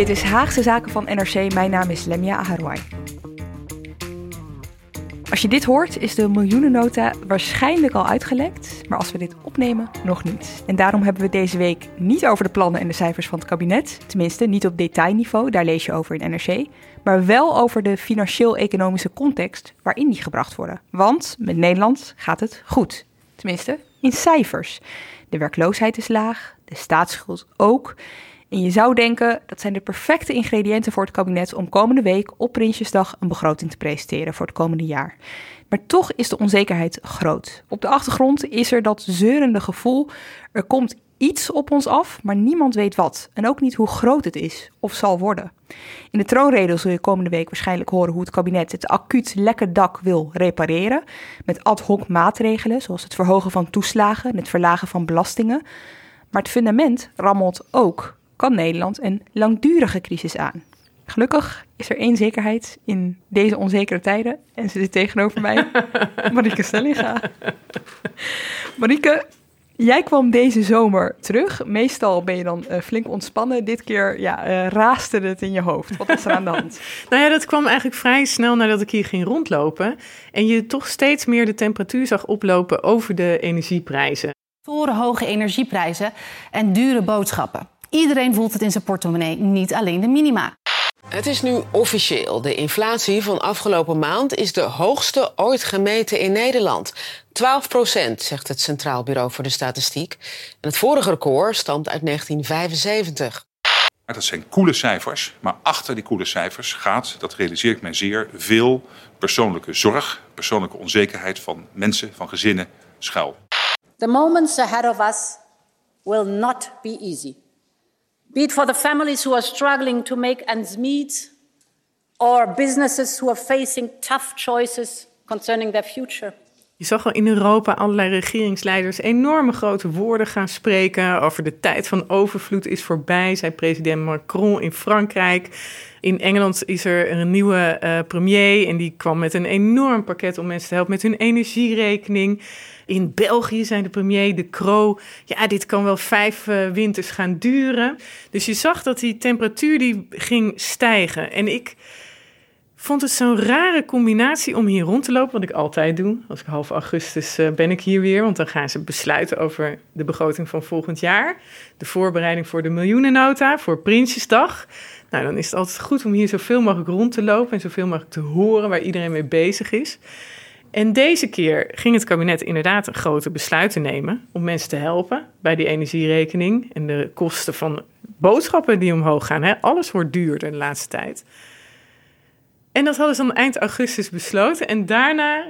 Dit is Haagse Zaken van NRC. Mijn naam is Lemia Aharwai. Als je dit hoort, is de miljoenennota waarschijnlijk al uitgelekt. Maar als we dit opnemen, nog niet. En daarom hebben we deze week niet over de plannen en de cijfers van het kabinet. Tenminste, niet op detailniveau, daar lees je over in NRC. Maar wel over de financieel-economische context waarin die gebracht worden. Want met Nederland gaat het goed. Tenminste, in cijfers. De werkloosheid is laag, de staatsschuld ook. En je zou denken, dat zijn de perfecte ingrediënten voor het kabinet om komende week op Prinsjesdag een begroting te presenteren voor het komende jaar. Maar toch is de onzekerheid groot. Op de achtergrond is er dat zeurende gevoel, er komt iets op ons af, maar niemand weet wat. En ook niet hoe groot het is of zal worden. In de troonrede zul je komende week waarschijnlijk horen hoe het kabinet het acuut lekke dak wil repareren. Met ad hoc maatregelen, zoals het verhogen van toeslagen en het verlagen van belastingen. Maar het fundament rammelt ook kan Nederland een langdurige crisis aan. Gelukkig is er één zekerheid in deze onzekere tijden. En ze zit tegenover mij, Marieke Stellinga. Marieke, jij kwam deze zomer terug. Meestal ben je dan uh, flink ontspannen. Dit keer ja, uh, raaste het in je hoofd. Wat was er aan de hand? nou ja, dat kwam eigenlijk vrij snel nadat ik hier ging rondlopen. En je toch steeds meer de temperatuur zag oplopen over de energieprijzen. Torenhoge energieprijzen en dure boodschappen. Iedereen voelt het in zijn portemonnee, niet alleen de minima. Het is nu officieel. De inflatie van afgelopen maand is de hoogste ooit gemeten in Nederland. 12 procent, zegt het Centraal Bureau voor de Statistiek. En het vorige record stamt uit 1975. Dat zijn koele cijfers, maar achter die koele cijfers gaat, dat realiseer ik mij zeer, veel persoonlijke zorg, persoonlijke onzekerheid van mensen, van gezinnen schuil. The moments ahead of us will not be easy. Be it for the families who are struggling to make ends meet, or businesses who are facing tough choices concerning their future. Je zag al in Europa allerlei regeringsleiders enorme grote woorden gaan spreken over de tijd van overvloed is voorbij, zei president Macron in Frankrijk. In Engeland is er een nieuwe uh, premier en die kwam met een enorm pakket om mensen te helpen met hun energierekening. In België zijn de premier De Croo. Ja, dit kan wel vijf uh, winters gaan duren. Dus je zag dat die temperatuur die ging stijgen. En ik vond het zo'n rare combinatie om hier rond te lopen, wat ik altijd doe. Als ik half augustus uh, ben ik hier weer, want dan gaan ze besluiten over de begroting van volgend jaar. De voorbereiding voor de miljoenennota, voor Prinsjesdag. Nou, dan is het altijd goed om hier zoveel mogelijk rond te lopen en zoveel mogelijk te horen waar iedereen mee bezig is. En deze keer ging het kabinet inderdaad grote besluiten nemen om mensen te helpen bij die energierekening en de kosten van boodschappen die omhoog gaan. Hè? Alles wordt duurder de laatste tijd. En dat hadden ze dan eind augustus besloten. En daarna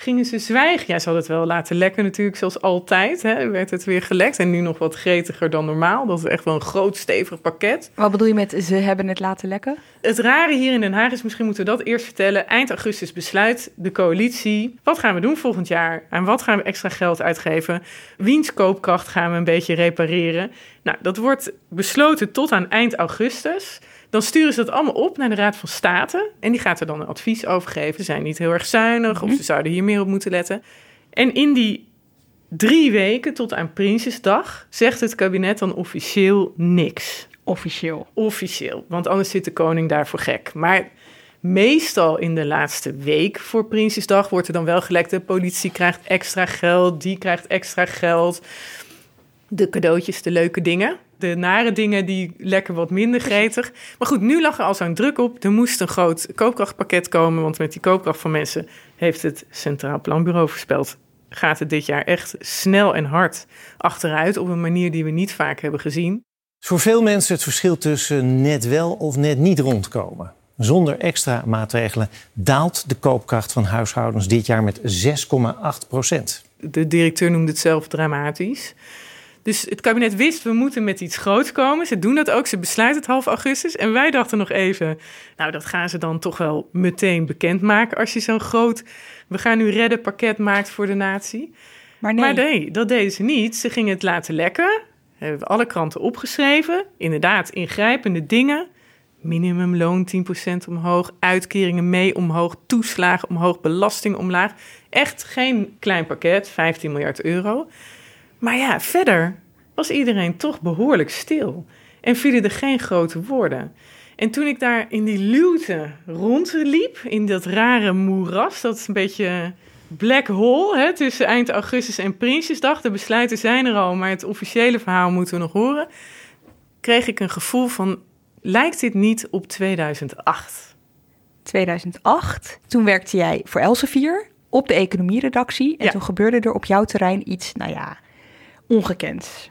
gingen ze zwijgen. Ja, ze hadden het wel laten lekken natuurlijk, zoals altijd. Hè, werd het weer gelekt. En nu nog wat gretiger dan normaal. Dat is echt wel een groot, stevig pakket. Wat bedoel je met ze hebben het laten lekken? Het rare hier in Den Haag is, misschien moeten we dat eerst vertellen. Eind augustus besluit de coalitie. Wat gaan we doen volgend jaar? En wat gaan we extra geld uitgeven? Wiens koopkracht gaan we een beetje repareren? Nou, dat wordt besloten tot aan eind augustus. Dan sturen ze dat allemaal op naar de Raad van State. En die gaat er dan een advies over geven. Ze zijn niet heel erg zuinig of mhm. ze zouden hier meer op moeten letten. En in die drie weken tot aan Prinsjesdag zegt het kabinet dan officieel niks. Officieel. Officieel, want anders zit de koning daarvoor gek. Maar meestal in de laatste week voor Prinsjesdag wordt er dan wel gelekt. De politie krijgt extra geld, die krijgt extra geld. De cadeautjes, de leuke dingen. De nare dingen die lekker wat minder gretig. Maar goed, nu lag er al zo'n druk op. Er moest een groot koopkrachtpakket komen. Want met die koopkracht van mensen heeft het Centraal Planbureau voorspeld. Gaat het dit jaar echt snel en hard achteruit op een manier die we niet vaak hebben gezien. Voor veel mensen het verschil tussen net wel of net niet rondkomen. Zonder extra maatregelen daalt de koopkracht van huishoudens dit jaar met 6,8 procent. De directeur noemde het zelf dramatisch. Dus het kabinet wist, we moeten met iets groots komen. Ze doen dat ook, ze besluiten het half augustus. En wij dachten nog even, nou dat gaan ze dan toch wel meteen bekendmaken... als je zo'n groot, we gaan nu redden pakket maakt voor de natie. Maar nee. Maar nee, dat deden ze niet. Ze gingen het laten lekken. Hebben we alle kranten opgeschreven. Inderdaad, ingrijpende dingen. Minimumloon 10% omhoog, uitkeringen mee omhoog, toeslagen omhoog, belasting omlaag. Echt geen klein pakket, 15 miljard euro. Maar ja, verder was iedereen toch behoorlijk stil. En vielen er geen grote woorden. En toen ik daar in die luwte rondliep, in dat rare moeras, dat is een beetje black hole hè, tussen eind augustus en Prinsjesdag. De besluiten zijn er al, maar het officiële verhaal moeten we nog horen. Kreeg ik een gevoel van, lijkt dit niet op 2008? 2008, toen werkte jij voor Elsevier op de economieredactie. En Ja. toen gebeurde er op jouw terrein iets, nou ja, ongekends.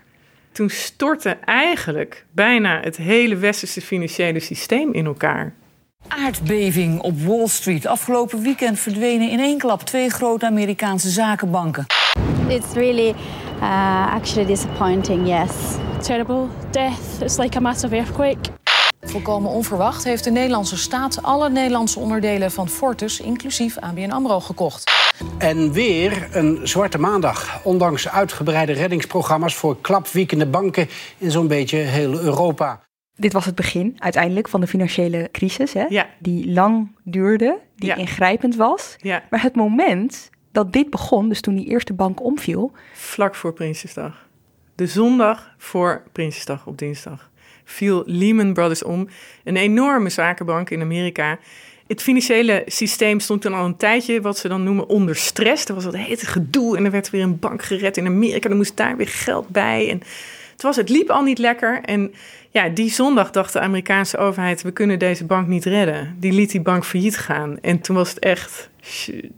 Toen stortte eigenlijk bijna het hele westerse financiële systeem in elkaar. Aardbeving op Wall Street. Afgelopen weekend verdwenen in één klap twee grote Amerikaanse zakenbanken. It's really uh, actually disappointing, yes. Terrible death. It's like a massive earthquake. Volkomen onverwacht heeft de Nederlandse staat alle Nederlandse onderdelen van Fortus, inclusief ABN AMRO, gekocht. En weer een zwarte maandag. Ondanks uitgebreide reddingsprogramma's voor klapwiekende banken in zo'n beetje heel Europa. Dit was het begin uiteindelijk van de financiële crisis, hè? Ja. die lang duurde, die Ja. ingrijpend was. Ja, Maar het moment dat dit begon, dus toen die eerste bank omviel, vlak voor Prinsjesdag. De zondag voor Prinsjesdag op dinsdag viel Lehman Brothers om. Een enorme zakenbank in Amerika. Het financiële systeem stond toen al een tijdje, wat ze dan noemen, onder stress. Er was dat hele gedoe en er werd weer een bank gered in Amerika. Er moest daar weer geld bij. En het, was, het liep al niet lekker. En ja, die zondag dacht de Amerikaanse overheid, we kunnen deze bank niet redden. Die liet die bank failliet gaan. En toen was het echt,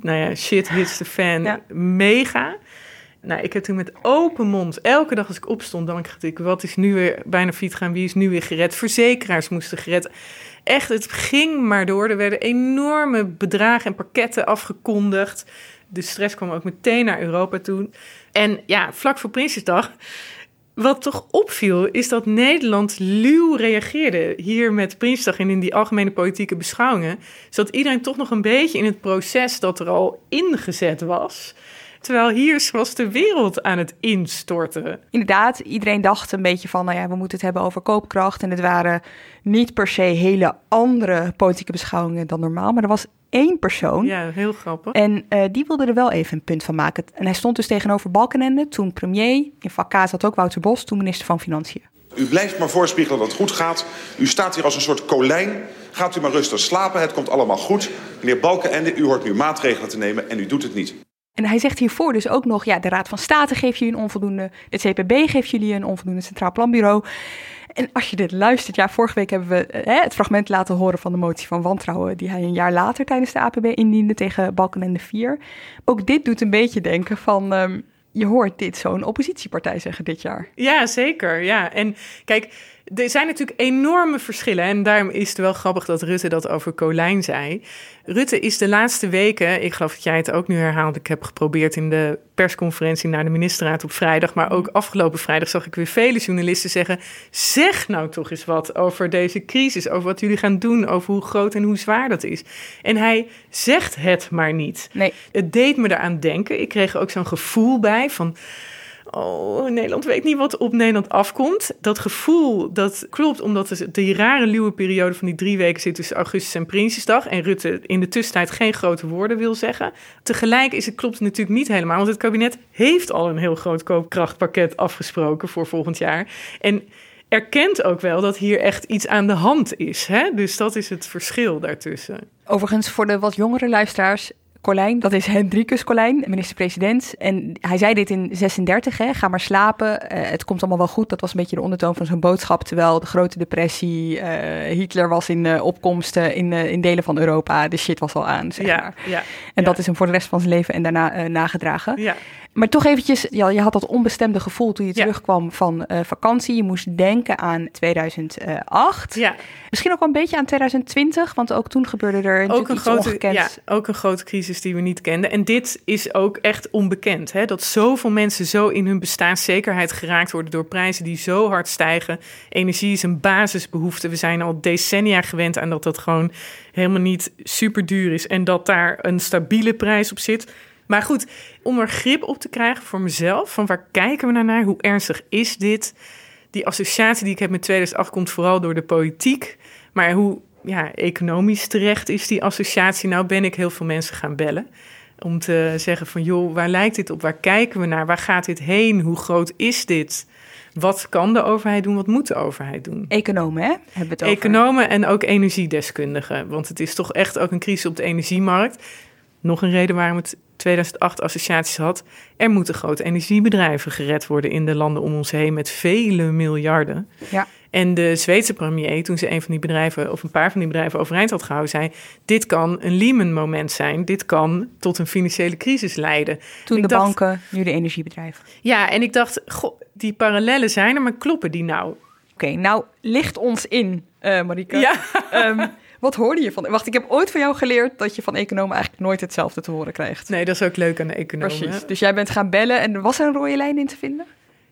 nou ja, shit hits the fan, Ja. mega. Nou, ik heb toen met open mond, elke dag als ik opstond, dan dacht ik, wat is nu weer bijna failliet gaan? Wie is nu weer gered? Verzekeraars moesten gered. Echt, het ging maar door. Er werden enorme bedragen en pakketten afgekondigd. De stress kwam ook meteen naar Europa toe. En ja, vlak voor Prinsjesdag wat toch opviel, is dat Nederland luw reageerde hier met Prinsdag en in die algemene politieke beschouwingen. Zodat iedereen toch nog een beetje in het proces dat er al ingezet was. Terwijl hier was de wereld aan het instorten. inderdaad, iedereen dacht een beetje van, nou ja, we moeten het hebben over koopkracht. En het waren niet per se hele andere politieke beschouwingen dan normaal. Maar er was één persoon Ja, heel grappig. En eh, die wilde er wel even een punt van maken. En hij stond dus tegenover Balkenende, toen premier. In vak K zat ook Wouter Bos, toen minister van Financiën. U blijft maar voorspiegelen dat het goed gaat. U staat hier als een soort kolijn. Gaat u maar rustig slapen, het komt allemaal goed. Meneer Balkenende, u hoort nu maatregelen te nemen en u doet het niet. En hij zegt hiervoor dus ook nog, ja, de Raad van State geeft jullie een onvoldoende. De CPB geeft jullie een onvoldoende Centraal Planbureau. En als je dit luistert, ja, vorige week hebben we eh, het fragment laten horen van de motie van wantrouwen... die hij een jaar later tijdens de APB indiende tegen Balkenende 4. Ook dit doet een beetje denken van, ehm, je hoort dit zo'n oppositiepartij zeggen dit jaar. Ja, zeker. Ja. En kijk, er zijn natuurlijk enorme verschillen. En daarom is het wel grappig dat Rutte dat over Colijn zei. Rutte is de laatste weken, ik geloof dat jij het ook nu herhaalt. Ik heb geprobeerd in de persconferentie naar de ministerraad op vrijdag. Maar ook afgelopen vrijdag zag ik weer vele journalisten zeggen. Zeg nou toch eens wat over deze crisis. Over wat jullie gaan doen. Over hoe groot en hoe zwaar dat is. En hij zegt het maar niet. Nee. Het deed me eraan denken. Ik kreeg er ook zo'n gevoel bij van. Oh, Nederland weet niet wat op Nederland afkomt. Dat gevoel, dat klopt omdat die rare luwe periode van die drie weken zit tussen augustus en Prinsjesdag. En Rutte in de tussentijd geen grote woorden wil zeggen. Tegelijk is het klopt natuurlijk niet helemaal, want het kabinet heeft al een heel groot koopkrachtpakket afgesproken voor volgend jaar. En erkent ook wel dat hier echt iets aan de hand is. Hè? Dus dat is het verschil daartussen. Overigens, voor de wat jongere luisteraars, Colijn. Dat is Hendrikus Colijn, minister-president. En hij zei dit in 36, hè, ga maar slapen. Uh, het komt allemaal wel goed. Dat was een beetje de ondertoon van zijn boodschap. Terwijl de grote depressie, uh, Hitler was in uh, opkomst in, in delen van Europa. De shit was al aan, zeg ja, maar. Ja, en dat is hem voor de rest van zijn leven en daarna nagedragen. Maar toch eventjes, ja, je had dat onbestemde gevoel toen je terugkwam van vakantie. Je moest denken aan 2008. Ja. Misschien ook wel een beetje aan 2020, want ook toen gebeurde er ook een grote. Ja, ook een grote crisis die we niet kenden. En dit is ook echt onbekend. Hè? Dat zoveel mensen zo in hun bestaanszekerheid geraakt worden door prijzen die zo hard stijgen. Energie is een basisbehoefte. We zijn al decennia gewend aan dat dat gewoon helemaal niet super duur is. En dat daar een stabiele prijs op zit. Maar goed, om er grip op te krijgen voor mezelf, van waar kijken we nou naar? Hoe ernstig is dit? Die associatie die ik heb met 2008 komt vooral door de politiek. Maar hoe ja, economisch terecht is die associatie? Nou ben ik heel veel mensen gaan bellen. Om te zeggen van joh, waar lijkt dit op? Waar kijken we naar? Waar gaat dit heen? Hoe groot is dit? Wat kan de overheid doen? Wat moet de overheid doen? Economen, hè? Hebben we het over. Economen en ook energiedeskundigen. Want het is toch echt ook een crisis op de energiemarkt. Nog een reden waarom het 2008 associaties had. Er moeten grote energiebedrijven gered worden in de landen om ons heen met vele miljarden. Ja. En de Zweedse premier, toen ze een van die bedrijven of een paar van die bedrijven overeind had gehouden, zei: Dit kan een Lehman-moment zijn. Dit kan tot een financiële crisis leiden. Toen ik de dacht, banken, nu de energiebedrijven. Ja, en ik dacht: Goh, die parallellen zijn er, maar kloppen die nou? Oké, nou licht ons in, uh, Marika. Ja. Um, wat hoorde je van? Wacht, ik heb ooit van jou geleerd dat je van economen eigenlijk nooit hetzelfde te horen krijgt. Nee, dat is ook leuk aan de economen. Precies. Dus jij bent gaan bellen en was er een rode lijn in te vinden?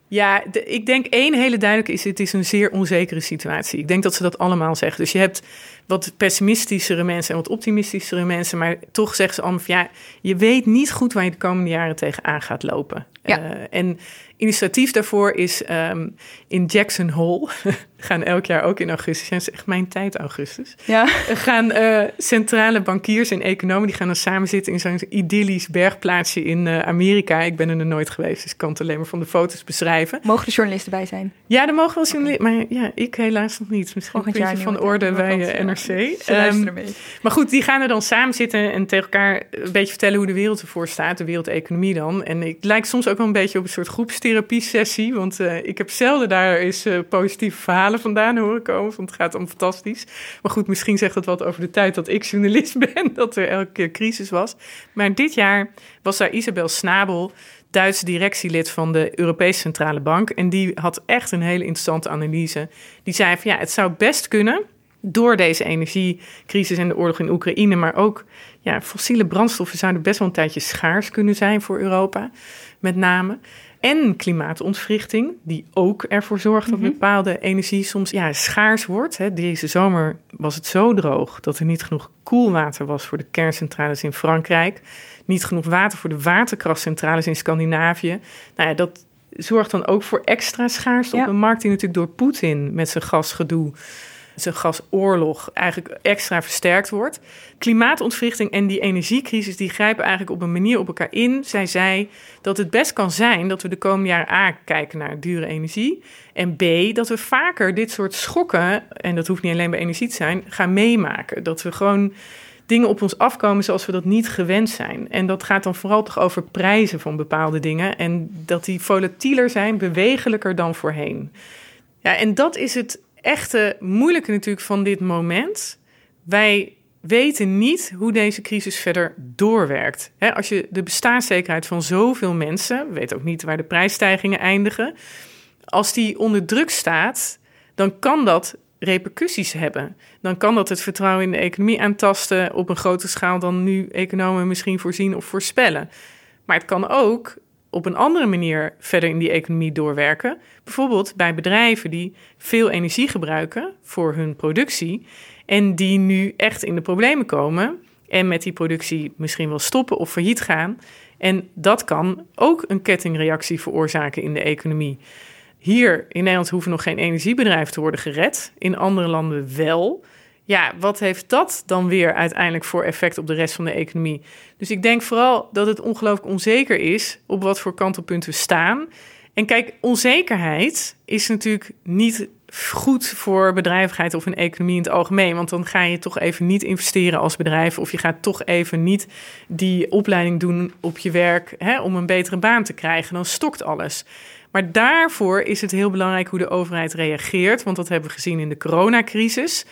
Ja, de, ik denk één hele duidelijke is: het is een zeer onzekere situatie. Ik denk dat ze dat allemaal zeggen. Dus je hebt wat pessimistischere mensen en wat optimistischere mensen, maar toch zeggen ze allemaal: van, ja, je weet niet goed waar je de komende jaren tegenaan gaat lopen. Ja. Uh, en initiatief daarvoor is um, in Jackson Hole. gaan elk jaar ook in augustus. Dat is echt mijn tijd, augustus. Ja. gaan uh, centrale bankiers en economen... die gaan dan samen zitten in zo'n idyllisch bergplaatsje in uh, Amerika. Ik ben er nog nooit geweest, dus ik kan het alleen maar van de foto's beschrijven. Mogen de journalisten bij zijn? Ja, er mogen wel journalisten... Maar ja, ik helaas nog niet. Misschien een beetje van orde bij NRC. Um, mee. Maar goed, die gaan er dan samen zitten... en tegen elkaar een beetje vertellen hoe de wereld ervoor staat. De wereldeconomie dan. En het lijkt soms ook wel een beetje op een soort groepstherapie-sessie. Want uh, ik heb zelden daar eens positieve verhalen vandaan horen komen. Want het gaat om fantastisch. Maar goed, misschien zegt dat wat over de tijd dat ik journalist ben. Dat er elke crisis was. Maar dit jaar was daar Isabel Snabel, Duitse directielid van de Europese Centrale Bank. En die had echt een hele interessante analyse. Die zei van ja, het zou best kunnen door deze energiecrisis en de oorlog in Oekraïne, maar ook ja, fossiele brandstoffen zouden best wel een tijdje schaars kunnen zijn voor Europa, met name. En klimaatontwrichting, die ook ervoor zorgt dat bepaalde energie soms ja, schaars wordt. Hè. Deze zomer was het zo droog dat er niet genoeg koelwater was voor de kerncentrales in Frankrijk. Niet genoeg water voor de waterkrachtcentrales in Scandinavië. Nou ja, dat zorgt dan ook voor extra schaarste Ja. op een markt die natuurlijk door Poetin met zijn gasgedoe zijn gasoorlog eigenlijk extra versterkt wordt. Klimaatontwrichting en die energiecrisis die grijpen eigenlijk op een manier op elkaar in. Zij zei dat het best kan zijn dat we de komende jaren A kijken naar dure energie. En B, dat we vaker dit soort schokken, en dat hoeft niet alleen bij energie te zijn, gaan meemaken. Dat we gewoon dingen op ons afkomen zoals we dat niet gewend zijn. En dat gaat dan vooral toch over prijzen van bepaalde dingen. En dat die volatieler zijn, bewegelijker dan voorheen. Ja, en dat is het echte moeilijke natuurlijk van dit moment. Wij weten niet hoe deze crisis verder doorwerkt. Als je de bestaanszekerheid van zoveel mensen, we weten ook niet waar de prijsstijgingen eindigen, als die onder druk staat, dan kan dat repercussies hebben. Dan kan dat het vertrouwen in de economie aantasten op een grotere schaal dan nu economen misschien voorzien of voorspellen. Maar het kan ook op een andere manier verder in die economie doorwerken. Bijvoorbeeld bij bedrijven die veel energie gebruiken voor hun productie en die nu echt in de problemen komen en met die productie misschien wel stoppen of failliet gaan. En dat kan ook een kettingreactie veroorzaken in de economie. Hier in Nederland hoeven nog geen energiebedrijven te worden gered, in andere landen wel. Ja, wat heeft dat dan weer uiteindelijk voor effect op de rest van de economie? Dus ik denk vooral dat het ongelooflijk onzeker is op wat voor kantelpunt we staan. En kijk, onzekerheid is natuurlijk niet goed voor bedrijvigheid of een economie in het algemeen. Want dan ga je toch even niet investeren als bedrijf. Of je gaat toch even niet die opleiding doen op je werk hè, om een betere baan te krijgen. Dan stokt alles. Maar daarvoor is het heel belangrijk hoe de overheid reageert. Want dat hebben we gezien in de coronacrisis.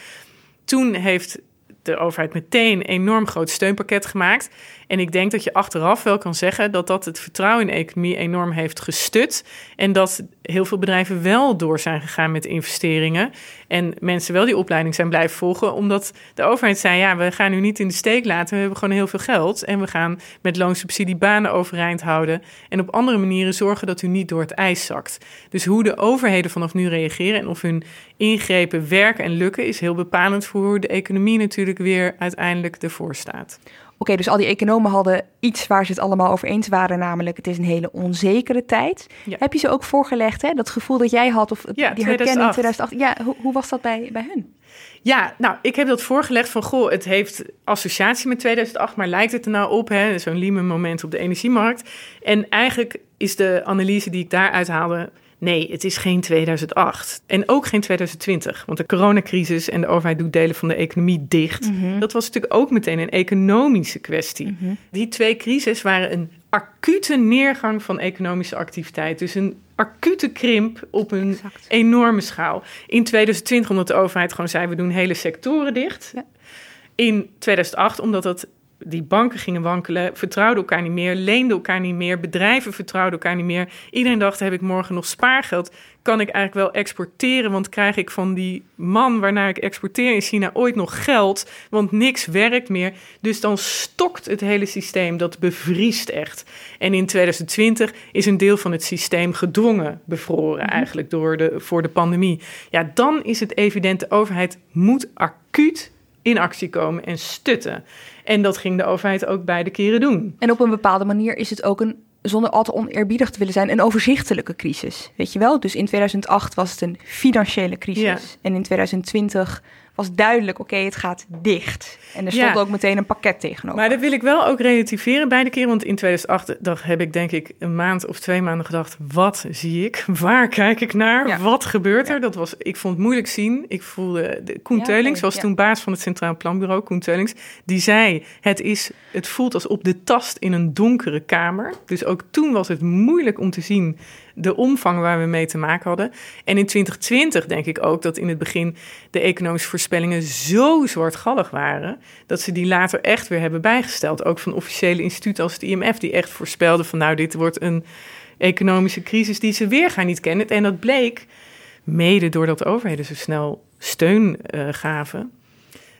Toen heeft de overheid meteen een enorm groot steunpakket gemaakt. En ik denk dat je achteraf wel kan zeggen dat dat het vertrouwen in de economie enorm heeft gestut. En dat heel veel bedrijven wel door zijn gegaan met investeringen. En mensen wel die opleiding zijn blijven volgen. Omdat de overheid zei: ja, we gaan u niet in de steek laten. We hebben gewoon heel veel geld. En we gaan met loonsubsidie banen overeind houden. En op andere manieren zorgen dat u niet door het ijs zakt. Dus hoe de overheden vanaf nu reageren en of hun ingrepen werken en lukken, is heel bepalend voor hoe de economie natuurlijk weer uiteindelijk ervoor staat. Oké, dus al die economen hadden iets waar ze het allemaal over eens waren, namelijk het is een hele onzekere tijd. Heb je ze ook voorgelegd, hè? dat gevoel dat jij had, of ja, die herkenning 2008? Ja, hoe, hoe was dat bij, bij hun? Ja, nou, ik heb dat voorgelegd van, goh, het heeft associatie met 2008, maar lijkt het er nou op, hè, zo'n Lehman moment op de energiemarkt. En eigenlijk is de analyse die ik daaruit haalde, Nee, het is geen 2008. En ook geen 2020. Want de coronacrisis en de overheid doet delen van de economie dicht. Mhm. Dat was natuurlijk ook meteen een economische kwestie. Mhm. Die twee crises waren een acute neergang van economische activiteit. Dus een acute krimp op een enorme schaal. In 2020 omdat de overheid gewoon zei... we doen hele sectoren dicht. In 2008 omdat het die banken gingen wankelen, vertrouwden elkaar niet meer, leenden elkaar niet meer, bedrijven vertrouwden elkaar niet meer. Iedereen dacht: heb ik morgen nog spaargeld? Kan ik eigenlijk wel exporteren? Want krijg ik van die man waarnaar ik exporteer in China ooit nog geld? Want niks werkt meer. Dus dan stokt het hele systeem, dat bevriest echt. En in 2020 is een deel van het systeem gedwongen bevroren, eigenlijk door de, voor de pandemie. Ja, dan is het evident: de overheid moet acuut in actie komen en stutten. En dat ging de overheid ook beide keren doen. En op een bepaalde manier is het ook een, zonder al te oneerbiedig te willen zijn, een overzichtelijke crisis. Weet je wel? Dus in 2008 was het een financiële crisis. Ja. En in 2020 was duidelijk, oké, het gaat dicht. En er stond Ja. ook meteen een pakket tegenover. Maar dat wil ik wel ook relativeren beide keren. Want in 2008 dat heb ik denk ik een maand of twee maanden gedacht... wat zie ik? Waar kijk ik naar? Wat gebeurt er? Dat was, ik vond het moeilijk zien. Ik voelde... De, Koen Teulings was toen baas van het Centraal Planbureau. Koen Teulings. Die zei, het, is, het voelt als op de tast in een donkere kamer. Dus ook toen was het moeilijk om te zien... de omvang waar we mee te maken hadden. En in 2020 denk ik ook dat in het begin... de economische voorspellingen zo zwartgallig waren... dat ze die later echt weer hebben bijgesteld. Ook van officiële instituten als het IMF... die echt voorspelden van nou, dit wordt een economische crisis... die ze weer gaan niet kennen. En dat bleek mede doordat overheden zo snel steun eh, gaven...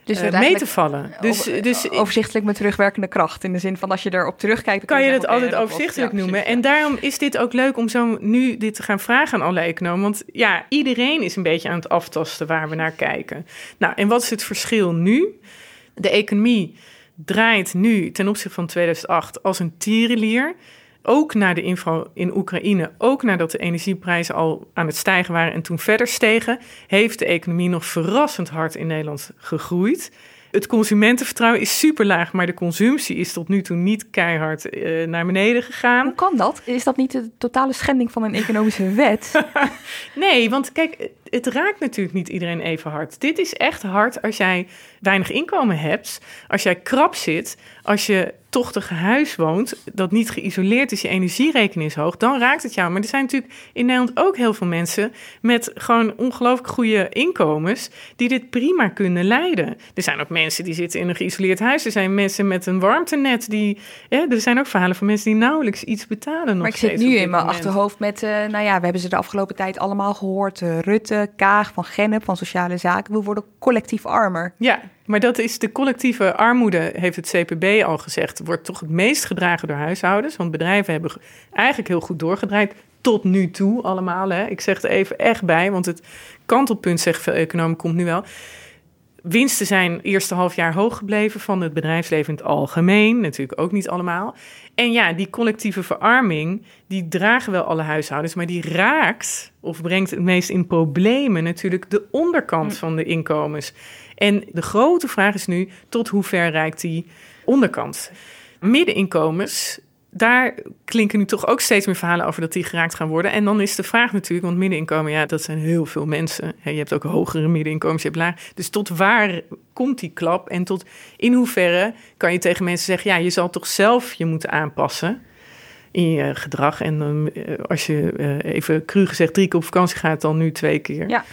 Dus eh, mee te vallen. Dus, over- dus overzichtelijk met terugwerkende kracht. In de zin van als je erop terugkijkt... kan je zeggen, het altijd overzichtelijk ja, noemen. En daarom is dit ook leuk om zo nu dit te gaan vragen aan alle economen. Want ja, iedereen is een beetje aan het aftasten waar we naar kijken. Nou, en wat is het verschil nu? De economie draait nu ten opzichte van 2008 als een tierenlier. Ook na de inval in Oekraïne, ook nadat de energieprijzen al aan het stijgen waren en toen verder stegen, heeft de economie nog verrassend hard in Nederland gegroeid. Het consumentenvertrouwen is super laag, maar de consumptie is tot nu toe niet keihard eh, naar beneden gegaan. Hoe kan dat? Is dat niet de totale schending van een economische wet? Nee, want kijk, het raakt natuurlijk niet iedereen even hard. Dit is echt hard als jij weinig inkomen hebt, als jij krap zit, als je tochtig huis woont, dat niet geïsoleerd is, je energierekening is hoog, dan raakt het jou. Maar er zijn natuurlijk in Nederland ook heel veel mensen met gewoon ongelooflijk goede inkomens die dit prima kunnen leiden. Er zijn ook mensen die zitten in een geïsoleerd huis. Er zijn mensen met een warmtenet die. Hè, er zijn ook verhalen van mensen die nauwelijks iets betalen. Nog Maar ik zit nu in mijn achterhoofd met, eh, nou ja, we hebben ze de afgelopen tijd allemaal gehoord. eh, Rutte, Kaag van Gennep van Sociale Zaken. We worden collectief armer. Ja, maar dat is de collectieve armoede, heeft het CPB al gezegd, wordt toch het meest gedragen door huishoudens. Want bedrijven hebben ge- eigenlijk heel goed doorgedraaid. Tot nu toe allemaal. Hè. Ik zeg er even echt bij, want het kantelpunt, zeggen veel economen, komt nu wel. Winsten zijn eerste half jaar hoog gebleven van het bedrijfsleven in het algemeen. Natuurlijk ook niet allemaal. En ja, die collectieve verarming, die dragen wel alle huishoudens, maar die raakt of brengt het meest in problemen natuurlijk de onderkant van de inkomens. En de grote vraag is nu, tot hoe ver reikt die onderkant? Middeninkomens, daar klinken nu toch ook steeds meer verhalen over dat die geraakt gaan worden. En dan is de vraag natuurlijk, want middeninkomen, ja, dat zijn heel veel mensen. je hebt ook hogere middeninkomens, je hebt laag. Dus tot waar komt die klap? En tot in hoeverre kan je tegen mensen zeggen, ja, je zal toch zelf je moeten aanpassen in je gedrag. En eh, als je eh, even cru gezegd drie keer op vakantie gaat, dan nu twee keer. Ja.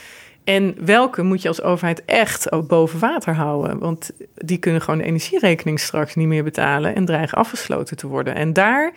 En welke moet je als overheid echt ook boven water houden? Want die kunnen gewoon de energierekening straks niet meer betalen en dreigen afgesloten te worden. En daar,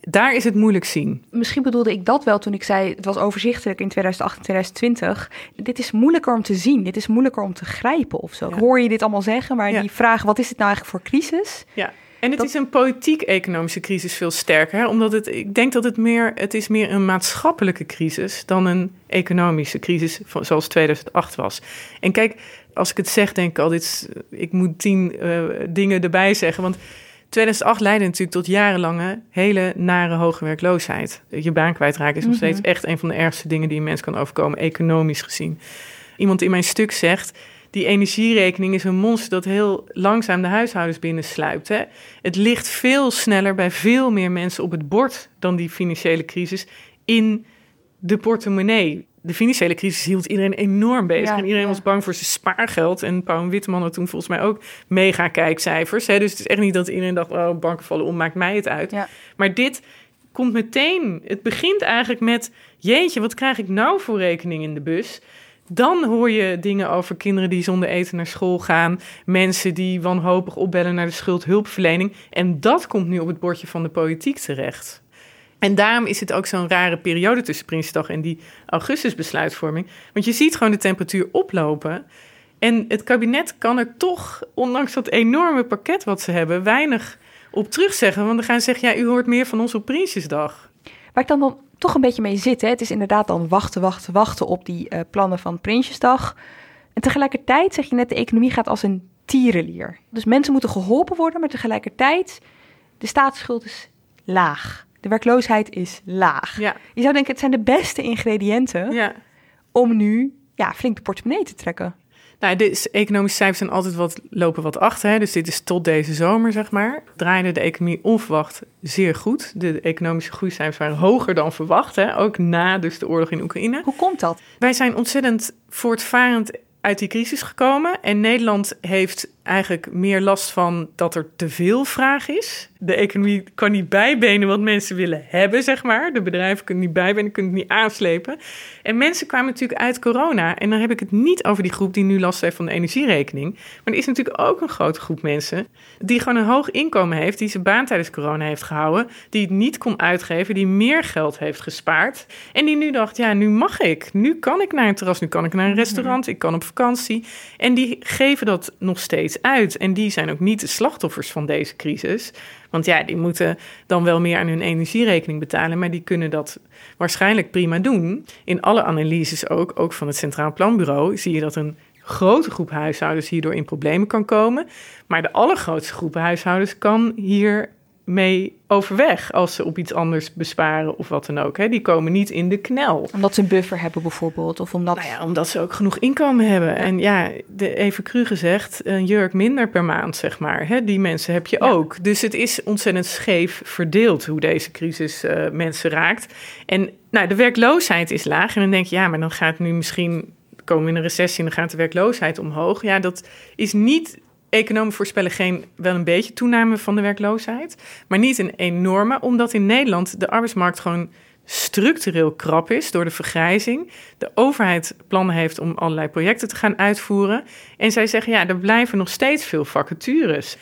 daar is het moeilijk zien. Misschien bedoelde ik dat wel toen ik zei het was overzichtelijk in 2008 en 2020. Dit is moeilijker om te zien. Dit is moeilijker om te grijpen of zo. Hoor je dit allemaal zeggen, maar die vraag wat is het nou eigenlijk voor crisis? Ja. En het is een politiek-economische crisis veel sterker. Hè? Omdat het, ik denk dat het meer, het is meer een maatschappelijke crisis dan een economische crisis zoals 2008 was. En kijk, als ik het zeg, denk ik al, dit, ik moet tien uh, dingen erbij zeggen. Want 2008 leidde natuurlijk tot jarenlange hele nare hoge werkloosheid. Je baan kwijtraken is nog steeds Mhm. echt een van de ergste dingen die een mens kan overkomen, economisch gezien. Iemand in mijn stuk zegt, die energierekening is een monster dat heel langzaam de huishoudens binnensluipt. Hè? Het ligt veel sneller bij veel meer mensen op het bord dan die financiële crisis in de portemonnee. De financiële crisis hield iedereen enorm bezig. Ja, en iedereen ja. was bang voor zijn spaargeld. En Pauw en Witteman had toen volgens mij ook mega kijkcijfers. Hè? Dus het is echt niet dat iedereen dacht, oh, banken vallen om, maakt mij het uit. Maar dit komt meteen. Het begint eigenlijk met, jeetje, wat krijg ik nou voor rekening in de bus? Dan hoor je dingen over kinderen die zonder eten naar school gaan. Mensen die wanhopig opbellen naar de schuldhulpverlening. En dat komt nu op het bordje van de politiek terecht. En daarom is het ook zo'n rare periode tussen Prinsdag en die augustusbesluitvorming. Want je ziet gewoon de temperatuur oplopen. En het kabinet kan er toch, ondanks dat enorme pakket wat ze hebben, weinig op terugzeggen. Want dan gaan ze zeggen, ja, u hoort meer van ons op Prinsjesdag. Waar ik dan, dan toch een beetje mee zit, hè, het is inderdaad dan wachten, wachten, wachten op die eh, plannen van Prinsjesdag. En tegelijkertijd zeg je net, de economie gaat als een tierenlier. Dus mensen moeten geholpen worden, maar tegelijkertijd, de staatsschuld is laag. De werkloosheid is laag. Ja. Je zou denken, het zijn de beste ingrediënten Ja. om nu ja, flink de portemonnee te trekken. Nou, de economische cijfers zijn altijd wat, lopen wat achter. Hè? Dus dit is tot deze zomer, zeg maar. Draaide de economie onverwacht zeer goed. De economische groeicijfers waren hoger dan verwacht. Hè? Ook na dus de oorlog in Oekraïne. Hoe komt dat? Wij zijn ontzettend voortvarend uit die crisis gekomen. En Nederland heeft eigenlijk meer last van dat er te veel vraag is. De economie kan niet bijbenen wat mensen willen hebben, zeg maar. De bedrijven kunnen niet bijbenen, kunnen het niet aanslepen. En mensen kwamen natuurlijk uit corona. En dan heb ik het niet over die groep die nu last heeft van de energierekening. Maar er is natuurlijk ook een grote groep mensen die gewoon een hoog inkomen heeft, die zijn baan tijdens corona heeft gehouden, die het niet kon uitgeven, die meer geld heeft gespaard. En die nu dacht, ja, nu mag ik. Nu kan ik naar een terras, nu kan ik naar een restaurant, ik kan op vakantie. En die geven dat nog steeds uit. En die zijn ook niet de slachtoffers van deze crisis. Want ja, die moeten dan wel meer aan hun energierekening betalen, maar die kunnen dat waarschijnlijk prima doen. In alle analyses ook, ook van het Centraal Planbureau, zie je dat een grote groep huishoudens hierdoor in problemen kan komen. Maar de allergrootste groep huishoudens kan hier mee overweg als ze op iets anders besparen of wat dan ook. Hè. Die komen niet in de knel. Omdat ze een buffer hebben bijvoorbeeld, of omdat... Nou ja, omdat ze ook genoeg inkomen hebben. En ja, de, even cru gezegd, een jurk minder per maand, zeg maar. Hè. Die mensen heb je ook. Dus het is ontzettend scheef verdeeld hoe deze crisis eh, mensen raakt. En nou, de werkloosheid is laag. En dan denk je, ja, maar dan gaat nu misschien... komen we in een recessie en dan gaat de werkloosheid omhoog. Ja, dat is niet economen voorspellen geen wel een beetje toename van de werkloosheid, maar niet een enorme, omdat in Nederland de arbeidsmarkt gewoon structureel krap is door de vergrijzing. De overheid plannen heeft om allerlei projecten te gaan uitvoeren. En zij zeggen, ja, er blijven nog steeds veel vacatures.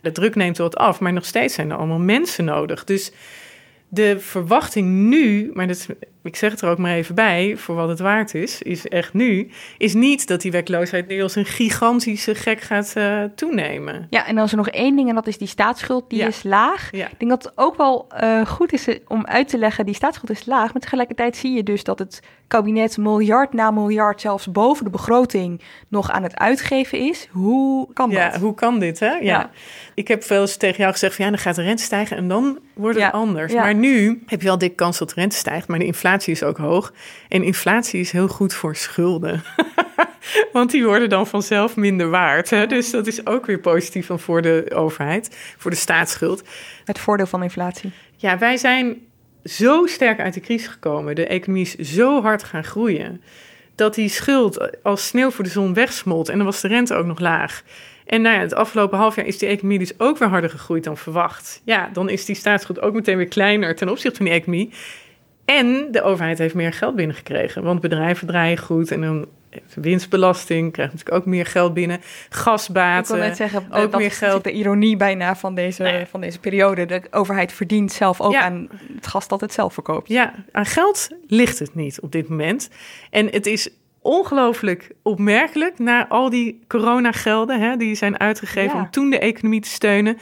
De druk neemt wat af, maar nog steeds zijn er allemaal mensen nodig. Dus de verwachting nu, maar dat, ik zeg het er ook maar even bij, voor wat het waard is, is echt nu, is niet dat die werkloosheid nu als een gigantische gek gaat uh, toenemen. Ja, en dan is er nog één ding en dat is die staatsschuld, die Ja. is laag. Ja. Ik denk dat het ook wel uh, goed is om uit te leggen, die staatsschuld is laag, maar tegelijkertijd zie je dus dat het kabinet miljard na miljard, zelfs boven de begroting, nog aan het uitgeven is. Hoe kan dat? Ja, hoe kan dit, hè? Ja. Ja. Ik heb wel eens tegen jou gezegd van ja, dan gaat de rente stijgen en dan wordt het anders. Maar nu heb je wel dik kans dat de rente stijgt, maar de inflatie is ook hoog. En inflatie is heel goed voor schulden. Want die worden dan vanzelf minder waard. Hè? Dus dat is ook weer positief dan voor de overheid, voor de staatsschuld. Het voordeel van inflatie. Ja, wij zijn zo sterk uit de crisis gekomen. De economie is zo hard gaan groeien. Dat die schuld als sneeuw voor de zon wegsmolt. En dan was de rente ook nog laag. En nou ja, het afgelopen half jaar is die economie dus ook weer harder gegroeid dan verwacht. Ja, dan is die staatsschuld ook meteen weer kleiner ten opzichte van die economie. En de overheid heeft meer geld binnengekregen. Want bedrijven draaien goed en dan winstbelasting krijgt natuurlijk ook meer geld binnen. Gasbaten, Ik wil net zeggen, ook dat meer is geld. de ironie bijna van deze, van deze periode. De overheid verdient zelf ook Ja. aan het gas dat het zelf verkoopt. Ja, aan geld ligt het niet op dit moment. En het is ongelooflijk opmerkelijk na al die coronagelden hè, die zijn uitgegeven Ja. om toen de economie te steunen.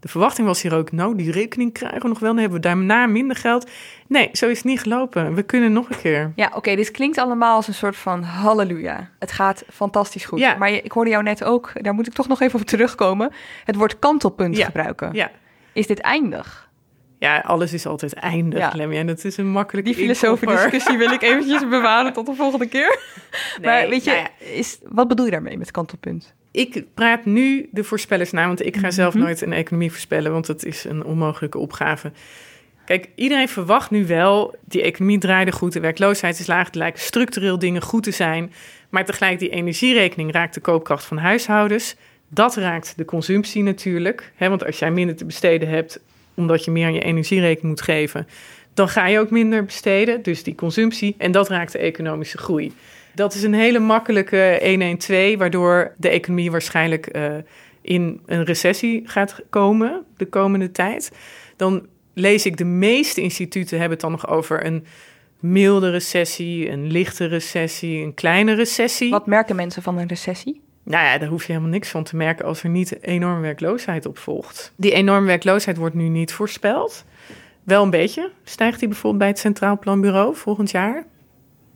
De verwachting was hier ook, nou, die rekening krijgen we nog wel, dan hebben we daarna minder geld. Nee, zo is het niet gelopen. We kunnen nog een keer. Ja, oké, dit klinkt allemaal als een soort van halleluja. Het gaat fantastisch goed. Ja. Maar ik hoorde jou net ook, daar moet ik toch nog even op terugkomen, het woord kantelpunt gebruiken. Ja. Is dit eindig? Ja, alles is altijd eindig, Ja. Lemmy. En dat is een makkelijke Die filosofische discussie wil ik eventjes bewaren tot de volgende keer. maar Nee, weet je, nou ja. is, wat bedoel je daarmee met kantelpunt? Ik praat nu de voorspellers na, want ik ga zelf Mhm. nooit een economie voorspellen, want dat is een onmogelijke opgave. Kijk, iedereen verwacht nu wel, die economie draaide goed, de werkloosheid is laag, er lijken structureel dingen goed te zijn. Maar tegelijk die energierekening raakt de koopkracht van huishoudens. Dat raakt de consumptie natuurlijk. Hè, want als jij minder te besteden hebt, omdat je meer aan je energierekening moet geven, dan ga je ook minder besteden. Dus die consumptie. En dat raakt de economische groei. Dat is een hele makkelijke 1-1-2, waardoor de economie waarschijnlijk eh, in een recessie gaat komen de komende tijd. Dan lees ik de meeste instituten hebben het dan nog over een milde recessie, een lichte recessie, een kleine recessie. Wat merken mensen van een recessie? Nou ja, daar hoef je helemaal niks van te merken als er niet enorme werkloosheid op volgt. Die enorme werkloosheid wordt nu niet voorspeld. Wel een beetje stijgt die bijvoorbeeld bij het Centraal Planbureau volgend jaar,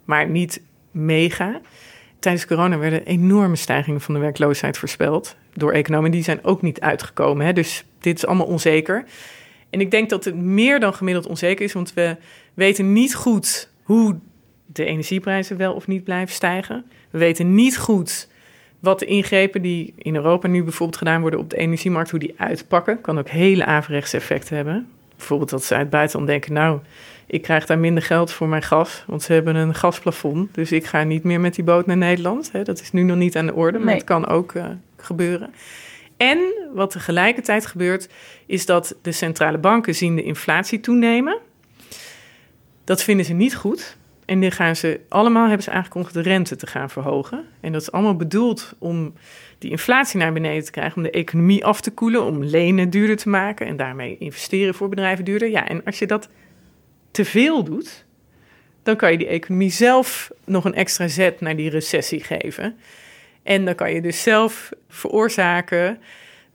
maar niet mega. Tijdens corona werden enorme stijgingen van de werkloosheid voorspeld door economen. Die zijn ook niet uitgekomen. Hè? Dus dit is allemaal onzeker. En ik denk dat het meer dan gemiddeld onzeker is, want we weten niet goed hoe de energieprijzen wel of niet blijven stijgen. We weten niet goed wat de ingrepen die in Europa nu bijvoorbeeld gedaan worden op de energiemarkt, hoe die uitpakken. Kan ook hele averechtse effecten hebben. Bijvoorbeeld dat ze uit het buitenland denken, nou, ik krijg daar minder geld voor mijn gas, want ze hebben een gasplafond. Dus ik ga niet meer met die boot naar Nederland. Hè, dat is nu nog niet aan de orde, maar Nee. het kan ook eh, gebeuren. En wat tegelijkertijd gebeurt, is dat de centrale banken zien de inflatie toenemen. Dat vinden ze niet goed. En dan gaan ze allemaal hebben ze aangekondigd de rente te gaan verhogen. En dat is allemaal bedoeld om die inflatie naar beneden te krijgen, om de economie af te koelen, om lenen duurder te maken en daarmee investeren voor bedrijven duurder. Ja, en als je dat te veel doet, dan kan je die economie zelf nog een extra zet naar die recessie geven. En dan kan je dus zelf veroorzaken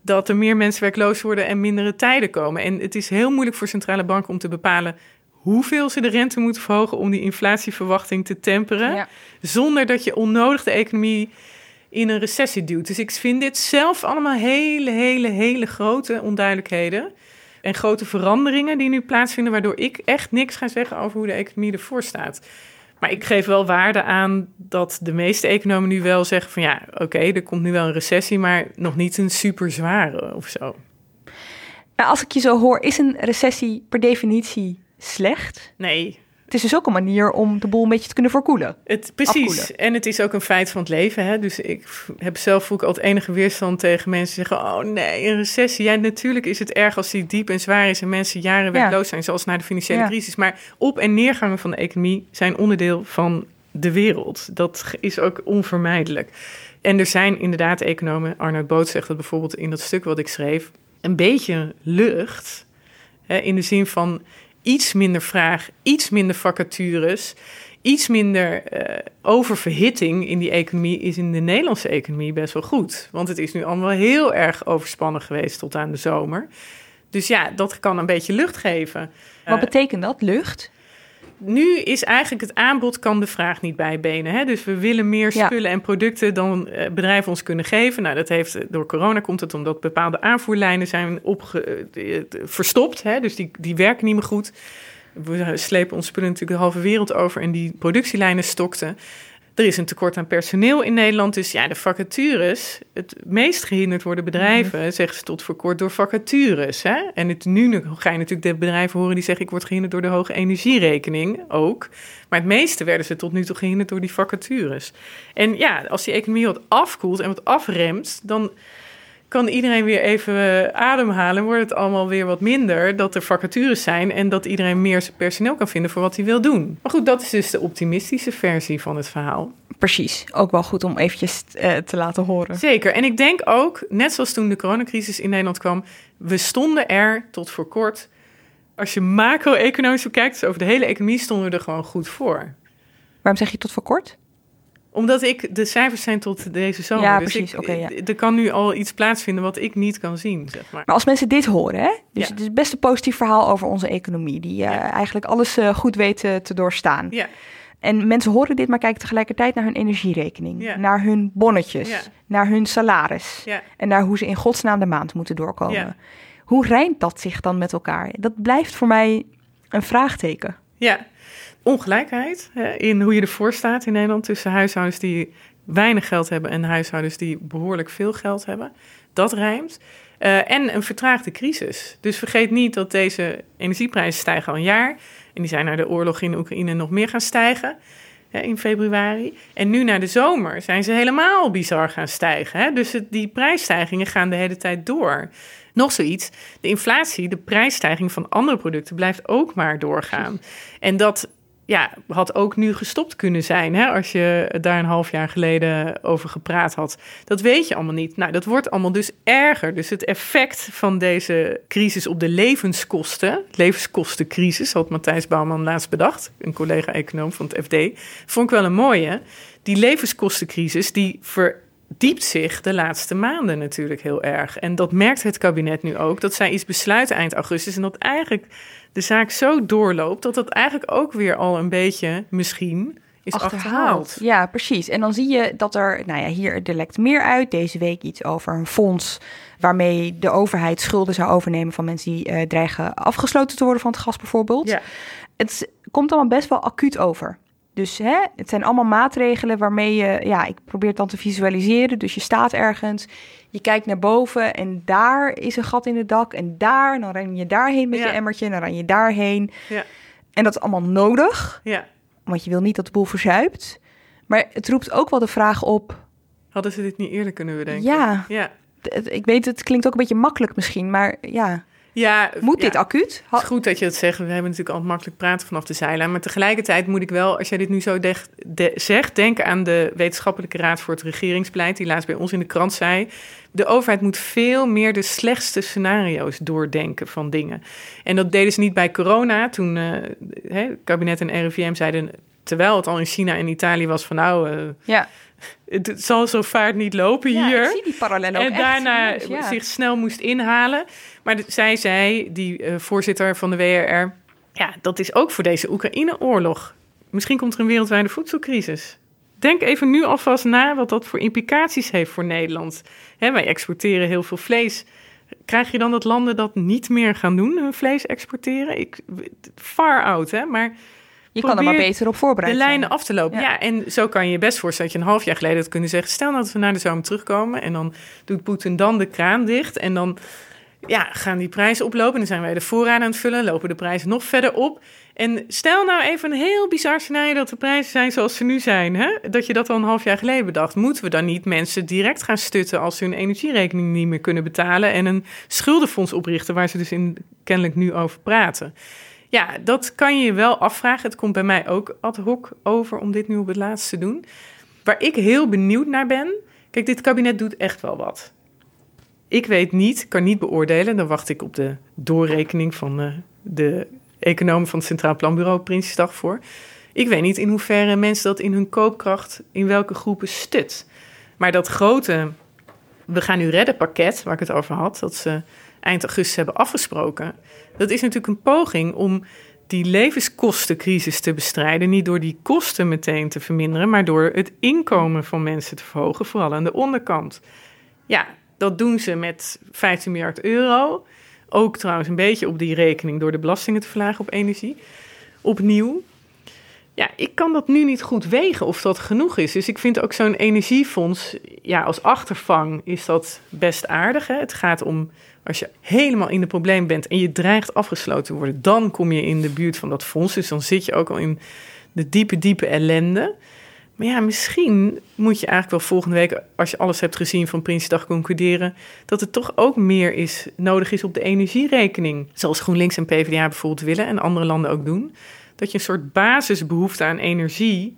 dat er meer mensen werkloos worden en mindere tijden komen. En het is heel moeilijk voor centrale banken om te bepalen hoeveel ze de rente moeten verhogen om die inflatieverwachting te temperen, zonder dat je onnodig de economie in een recessie duwt. Dus ik vind dit zelf allemaal hele, hele, hele grote onduidelijkheden en grote veranderingen die nu plaatsvinden, waardoor ik echt niks ga zeggen over hoe de economie ervoor staat. Maar ik geef wel waarde aan dat de meeste economen nu wel zeggen van ja, oké, er komt nu wel een recessie, maar nog niet een super zware of zo. Nou, als ik je zo hoor, is een recessie per definitie slecht? Nee. Het is dus ook een manier om de boel een beetje te kunnen verkoelen. Het, precies. Afkoelen. En het is ook een feit van het leven. Hè? Dus ik heb zelf voel ik altijd enige weerstand tegen mensen die zeggen: Oh nee, een recessie. Ja, natuurlijk is het erg als die diep en zwaar is en mensen jaren werkloos zijn, zoals na de financiële Ja. crisis. Maar op- en neergangen van de economie zijn onderdeel van de wereld. Dat is ook onvermijdelijk. En er zijn inderdaad economen, Arnoud Boot zegt dat bijvoorbeeld in dat stuk wat ik schreef, een beetje lucht. Hè, in de zin van iets minder vraag, iets minder vacatures, iets minder eh, oververhitting in die economie is in de Nederlandse economie best wel goed. Want het is nu allemaal heel erg overspannen geweest tot aan de zomer. Dus ja, dat kan een beetje lucht geven. Wat betekent dat, lucht? Nu is eigenlijk het aanbod kan de vraag niet bijbenen. Hè? Dus we willen meer Ja. spullen en producten dan eh, bedrijven ons kunnen geven. Nou, dat heeft door corona komt het omdat bepaalde aanvoerlijnen zijn opge, eh, eh, verstopt. Hè? Dus die, die werken niet meer goed. We slepen ons spullen natuurlijk de halve wereld over en die productielijnen stokten. Er is een tekort aan personeel in Nederland. Dus ja, de vacatures, het meest gehinderd worden bedrijven, Mhm. zeggen ze tot voor kort door vacatures. Hè? En het, nu ga je natuurlijk de bedrijven horen die zeggen: ik word gehinderd door de hoge energierekening ook. Maar het meeste werden ze tot nu toe gehinderd door die vacatures. En ja, als die economie wat afkoelt en wat afremt, dan kan iedereen weer even eh, ademhalen. Wordt het allemaal weer wat minder. Dat er vacatures zijn en dat iedereen meer personeel kan vinden voor wat hij wil doen. Maar goed, dat is dus de optimistische versie van het verhaal. Precies, ook wel goed om eventjes eh, te laten horen. Zeker. En ik denk ook, net zoals toen de coronacrisis in Nederland kwam, we stonden er tot voor kort. Als je macro-economisch bekijkt, dus over de hele economie, stonden we er gewoon goed voor. Waarom zeg je tot voor kort? Omdat ik, de cijfers zijn tot deze zomer. Ja, dus precies. ik- ja. Er kan nu al iets plaatsvinden wat ik niet kan zien, zeg maar. Maar als mensen dit horen, hè? Dus Ja. het is best een positief verhaal over onze economie, die eh, eigenlijk alles eh, goed weet eh, te doorstaan. Ja. En mensen horen dit, maar kijken tegelijkertijd naar hun energierekening, Ja. naar hun bonnetjes, Ja. naar hun salaris Ja. en naar hoe ze in godsnaam de maand moeten doorkomen. Hoe rijmt dat zich dan met elkaar? Dat blijft voor mij een vraagteken. Ja, ongelijkheid hè, in hoe je ervoor staat in Nederland tussen huishoudens die weinig geld hebben en huishoudens die behoorlijk veel geld hebben. Dat rijmt. Eh, en een vertraagde crisis. Dus vergeet niet dat deze energieprijzen stijgen al een jaar. En die zijn naar de oorlog in Oekraïne nog meer gaan stijgen hè, in februari. En nu naar de zomer zijn ze helemaal bizar gaan stijgen. Hè? Dus het, die prijsstijgingen gaan de hele tijd door. Nog zoiets, de inflatie, de prijsstijging van andere producten blijft ook maar doorgaan. En dat ja, had ook nu gestopt kunnen zijn, hè, als je daar een half jaar geleden over gepraat had. Dat weet je allemaal niet. Nou, dat wordt allemaal dus erger. Dus het effect van deze crisis op de levenskosten, levenskostencrisis, had Matthijs Bouwman laatst bedacht, een collega-econoom van het FD, vond ik wel een mooie. Die levenskostencrisis, die verdiept zich de laatste maanden natuurlijk heel erg. En dat merkt het kabinet nu ook, dat zij iets besluiten eind augustus en dat eigenlijk de zaak zo doorloopt dat dat eigenlijk ook weer al een beetje misschien is achterhaald. Ja, precies. En dan zie je dat er, nou ja, hier er lekt meer uit. Deze week iets over een fonds waarmee de overheid schulden zou overnemen van mensen die eh, dreigen afgesloten te worden van het gas bijvoorbeeld. Ja. Het komt allemaal best wel acuut over. Dus hè, het zijn allemaal maatregelen waarmee je, ja, ik probeer het dan te visualiseren. Dus je staat ergens, je kijkt naar boven en daar is een gat in het dak. En daar, dan ren je daarheen met Ja. je emmertje en dan ren je daarheen. Ja. En dat is allemaal nodig, Ja. want je wil niet dat de boel verzuipt. Maar het roept ook wel de vraag op, Hadden ze dit niet eerder kunnen bedenken? ja, Ja. ik weet het klinkt ook een beetje makkelijk misschien, maar ja, Ja, moet ja. dit acuut? Het is goed dat je dat zegt. We hebben natuurlijk altijd makkelijk praten vanaf de zijlijn. Maar tegelijkertijd moet ik wel, als jij dit nu zo de- zegt, denken aan de Wetenschappelijke Raad voor het Regeringsbeleid, die laatst bij ons in de krant zei. De overheid moet veel meer de slechtste scenario's doordenken van dingen. En dat deden ze niet bij corona, toen het kabinet en RIVM zeiden, terwijl het al in China en Italië was van nou, eh, Ja. Het, zal zo vaart niet lopen Ja, hier. ik zie die ook En echt daarna serieus, ja. zich snel moest inhalen. Maar zij zei, die eh, voorzitter van de WRR... ja, dat is ook voor deze Oekraïne-oorlog. Misschien komt er een wereldwijde voedselcrisis. Denk even nu alvast na wat dat voor implicaties heeft voor Nederland. Hè, wij exporteren heel veel vlees. Krijg je dan dat landen dat niet meer gaan doen, hun vlees exporteren? Ik, far out, hè? Maar Je kan er maar beter op voorbereid De lijnen af te lopen. Ja. en zo kan je je best voorstellen dat je een half jaar geleden had kunnen zeggen... stel nou dat we naar de zomer terugkomen... en dan doet Poetin dan de kraan dicht... en dan ja, gaan die prijzen oplopen... en dan zijn wij de voorraden aan het vullen... lopen de prijzen nog verder op... En stel nou even een heel bizar scenario dat de prijzen zijn zoals ze nu zijn. Hè? Dat je dat al een half jaar geleden bedacht. Moeten we dan niet mensen direct gaan stutten als ze hun energierekening niet meer kunnen betalen en een schuldenfonds oprichten waar ze dus in, kennelijk nu over praten? Ja, dat kan je je wel afvragen. Het komt bij mij ook ad hoc over om dit nu op het laatst te doen. Waar ik heel benieuwd naar ben. Kijk, dit kabinet doet echt wel wat. Ik weet niet, kan niet beoordelen. Dan wacht ik op de doorrekening van eh, de economen van het Centraal Planbureau Prinsjesdag voor. Ik weet niet in hoeverre mensen dat in hun koopkracht in welke groepen stut. Maar dat grote, we gaan nu redden pakket, waar ik het over had, dat ze eind augustus hebben afgesproken. Dat is natuurlijk een poging om die levenskostencrisis te bestrijden. Niet door die kosten meteen te verminderen, maar door het inkomen van mensen te verhogen, vooral aan de onderkant. Ja, dat doen ze met 15 miljard euro. Ook trouwens een beetje op die rekening door de belastingen te verlagen op energie. Opnieuw. Ja, ik kan dat nu niet goed wegen of dat genoeg is. Dus ik vind ook zo'n energiefonds, ja, als achtervang is dat best aardig. Hè? Het gaat om als je helemaal in de probleem bent en je dreigt afgesloten te worden, dan kom je in de buurt van dat fonds. Dus dan zit je ook al in de diepe, diepe ellende. Maar ja, misschien moet je eigenlijk wel volgende week, als je alles hebt gezien van Prinsdag, concluderen dat het toch ook meer is, nodig is op de energierekening. Zoals GroenLinks en PvdA bijvoorbeeld willen en andere landen ook doen. Dat je een soort basisbehoefte aan energie